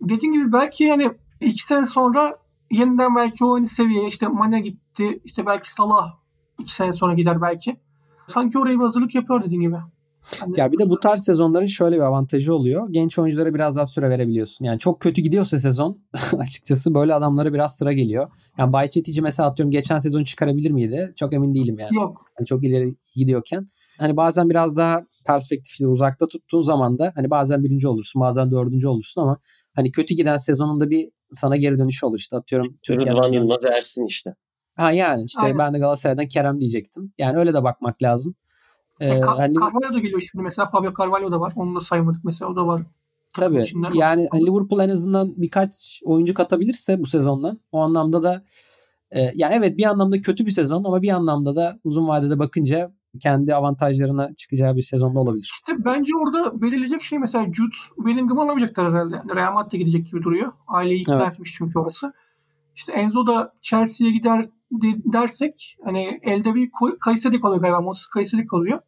Dediğim gibi belki yani iki sene sonra yeniden belki o aynı seviyeye işte Mane gitti. işte belki Salah iki sene sonra gider belki. Sanki oraya bir hazırlık yapıyor dediğim gibi. Hani Ya bir de bu tarz sezonların şöyle bir avantajı oluyor. Genç oyunculara biraz daha süre verebiliyorsun. Yani çok kötü gidiyorsa sezon açıkçası böyle adamlara biraz sıra geliyor. Yani Bayçetici mesela atıyorum geçen sezon çıkarabilir miydi? Çok emin değilim yani. yok. Hani çok ileri gidiyorken. Hani bazen biraz daha perspektifli uzakta tuttuğun zaman da hani bazen birinci olursun bazen dördüncü olursun ama hani kötü giden sezonunda bir sana geri dönüş olur işte atıyorum. Rıdvan Yılmaz Ersin işte. Ha yani işte Aynen. ben de Galatasaray'dan Kerem diyecektim. Yani öyle de bakmak lazım. Ee, Ka- hani... Carvalho da geliyor şimdi mesela Fabio Carvalho da var. Onu da saymadık mesela o da var. Tabii. Yani var. Liverpool en azından birkaç oyuncu katabilirse bu sezondan o anlamda da e, yani evet bir anlamda kötü bir sezon ama bir anlamda da uzun vadede bakınca kendi avantajlarına çıkacağı bir sezonda olabilir. İşte bence orada belirleyecek şey mesela Jude Bellingham'ı alamayacaklar herhalde. Yani Real Madrid'e gidecek gibi duruyor. Aileyi ikna evet. etmiş çünkü orası. İşte Enzo da Chelsea'ye gider dersek hani elde bir Kayseri kalıyor galiba. Moses Kayseri kalıyor.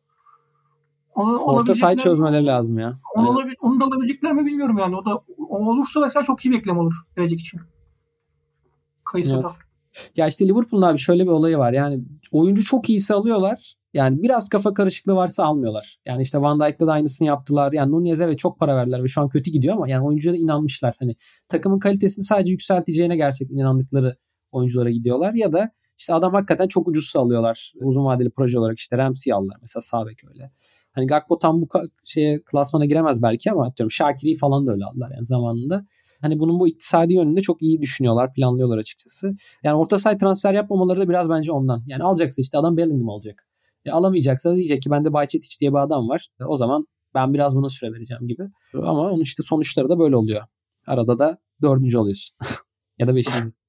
Onu, Orta saha çözmeleri lazım ya. Onu, evet. olabil, onu da alabilecekler mi bilmiyorum yani. O da o olursa mesela çok iyi beklem olur gelecek için. Kayseri'de. Evet. Ya işte Liverpool'un abi şöyle bir olayı var. Yani oyuncu çok iyisi alıyorlar. Yani biraz kafa karışıklığı varsa almıyorlar. Yani işte Van Dijk'ta da aynısını yaptılar. Yani Nunez'e ve çok para verdiler ve şu an kötü gidiyor ama yani oyuncuya da inanmışlar. Hani takımın kalitesini sadece yükselteceğine gerçekten inandıkları oyunculara gidiyorlar ya da işte adam hakikaten çok ucuz alıyorlar. Uzun vadeli proje olarak işte Ramsey aldılar mesela sağ öyle. Hani Gakpo tam bu şeye klasmana giremez belki ama atıyorum Şakir'i falan da öyle aldılar yani zamanında. Hani bunun bu iktisadi yönünde çok iyi düşünüyorlar, planlıyorlar açıkçası. Yani orta saha transfer yapmamaları da biraz bence ondan. Yani alacaksa işte adam Bellingham alacak. E, alamayacaksa diyecek ki bende Bayçetiç diye bir adam var. E, o zaman ben biraz buna süre vereceğim gibi. Ama onun işte sonuçları da böyle oluyor. Arada da dördüncü oluyorsun. ya da beşinci.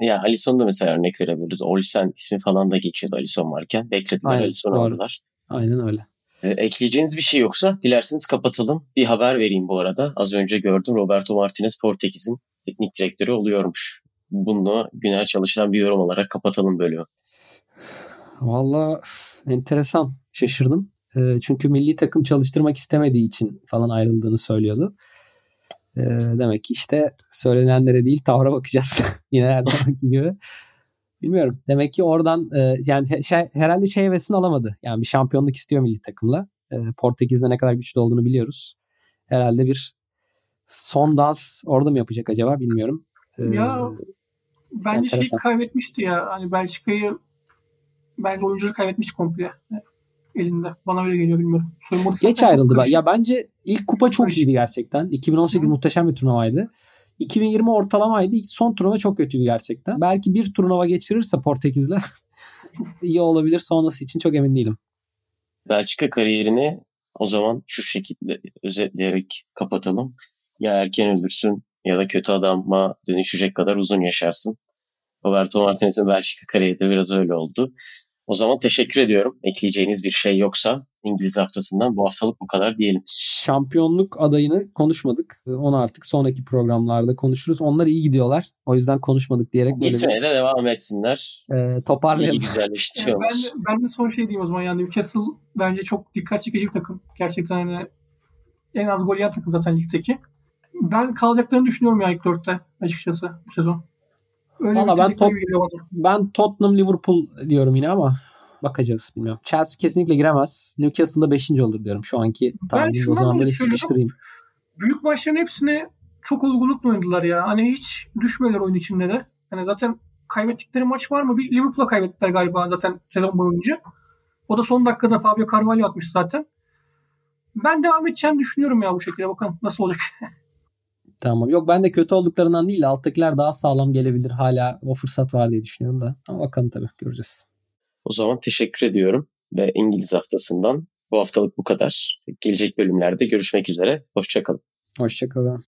Ya Alisson da mesela örnek verebiliriz. Olsen ismi falan da geçiyordu Alisson varken. Beklediler Alisson aldılar. Aynen öyle. E, ekleyeceğiniz bir şey yoksa dilerseniz kapatalım. Bir haber vereyim bu arada. Az önce gördüm Roberto Martinez Portekiz'in teknik direktörü oluyormuş. Bunu günel çalışan bir yorum olarak kapatalım bölümü. Valla enteresan. Şaşırdım. E, çünkü milli takım çalıştırmak istemediği için falan ayrıldığını söylüyordu. E, demek ki işte söylenenlere değil tavra bakacağız. Yine her zamanki gibi. Bilmiyorum. Demek ki oradan e, yani şey, herhalde şey hevesini alamadı. Yani bir şampiyonluk istiyor milli takımla. E, Portekiz'de ne kadar güçlü olduğunu biliyoruz. Herhalde bir son dans orada mı yapacak acaba bilmiyorum. E, ya bence şey kaybetmişti ya. Hani Belçika'yı bence oyuncuları kaybetmiş komple elinde. Bana öyle geliyor bilmiyorum. Soyunması Geç ayrıldı. Ya bence ilk kupa çok iyiydi gerçekten. 2018 Hı. muhteşem bir turnuvaydı. 2020 ortalamaydı. Son turnuva çok kötüydü gerçekten. Belki bir turnuva geçirirse Portekiz'le iyi olabilir. Sonrası için çok emin değilim. Belçika kariyerini o zaman şu şekilde özetleyerek kapatalım. Ya erken ölürsün ya da kötü adama dönüşecek kadar uzun yaşarsın. Roberto Martinez'in Belçika kariyeri de biraz öyle oldu. O zaman teşekkür ediyorum. Ekleyeceğiniz bir şey yoksa İngiliz haftasından bu haftalık bu kadar diyelim. Şampiyonluk adayını konuşmadık. Onu artık sonraki programlarda konuşuruz. Onlar iyi gidiyorlar. O yüzden konuşmadık diyerek. Gitmeye de devam etsinler. E, toparlayalım. İyi güzelleştiriyoruz. Yani ben, de, ben de son şey diyeyim o zaman. Yani Newcastle bence çok dikkat çekici bir takım. Gerçekten hani en az gol yiyen takım zaten ligdeki. Ben kalacaklarını düşünüyorum ya ilk dörtte açıkçası bu sezon. Öyle Valla ben, top, ben Tottenham Liverpool diyorum yine ama bakacağız bilmiyorum. Chelsea kesinlikle giremez. Newcastle'da 5. olur diyorum şu anki tahminim. O zaman böyle sıkıştırayım. Büyük maçların hepsini çok olgunlukla oynadılar ya. Hani hiç düşmediler oyun içinde de. Hani zaten kaybettikleri maç var mı? Bir Liverpool'a kaybettiler galiba zaten sezon boyunca. O da son dakikada Fabio Carvalho atmış zaten. Ben devam edeceğini düşünüyorum ya bu şekilde. Bakalım nasıl olacak. Tamam. Yok ben de kötü olduklarından değil de alttakiler daha sağlam gelebilir. Hala o fırsat var diye düşünüyorum da. Ama bakalım tabii göreceğiz. O zaman teşekkür ediyorum ve İngiliz haftasından bu haftalık bu kadar. Gelecek bölümlerde görüşmek üzere. Hoşçakalın. Hoşçakalın.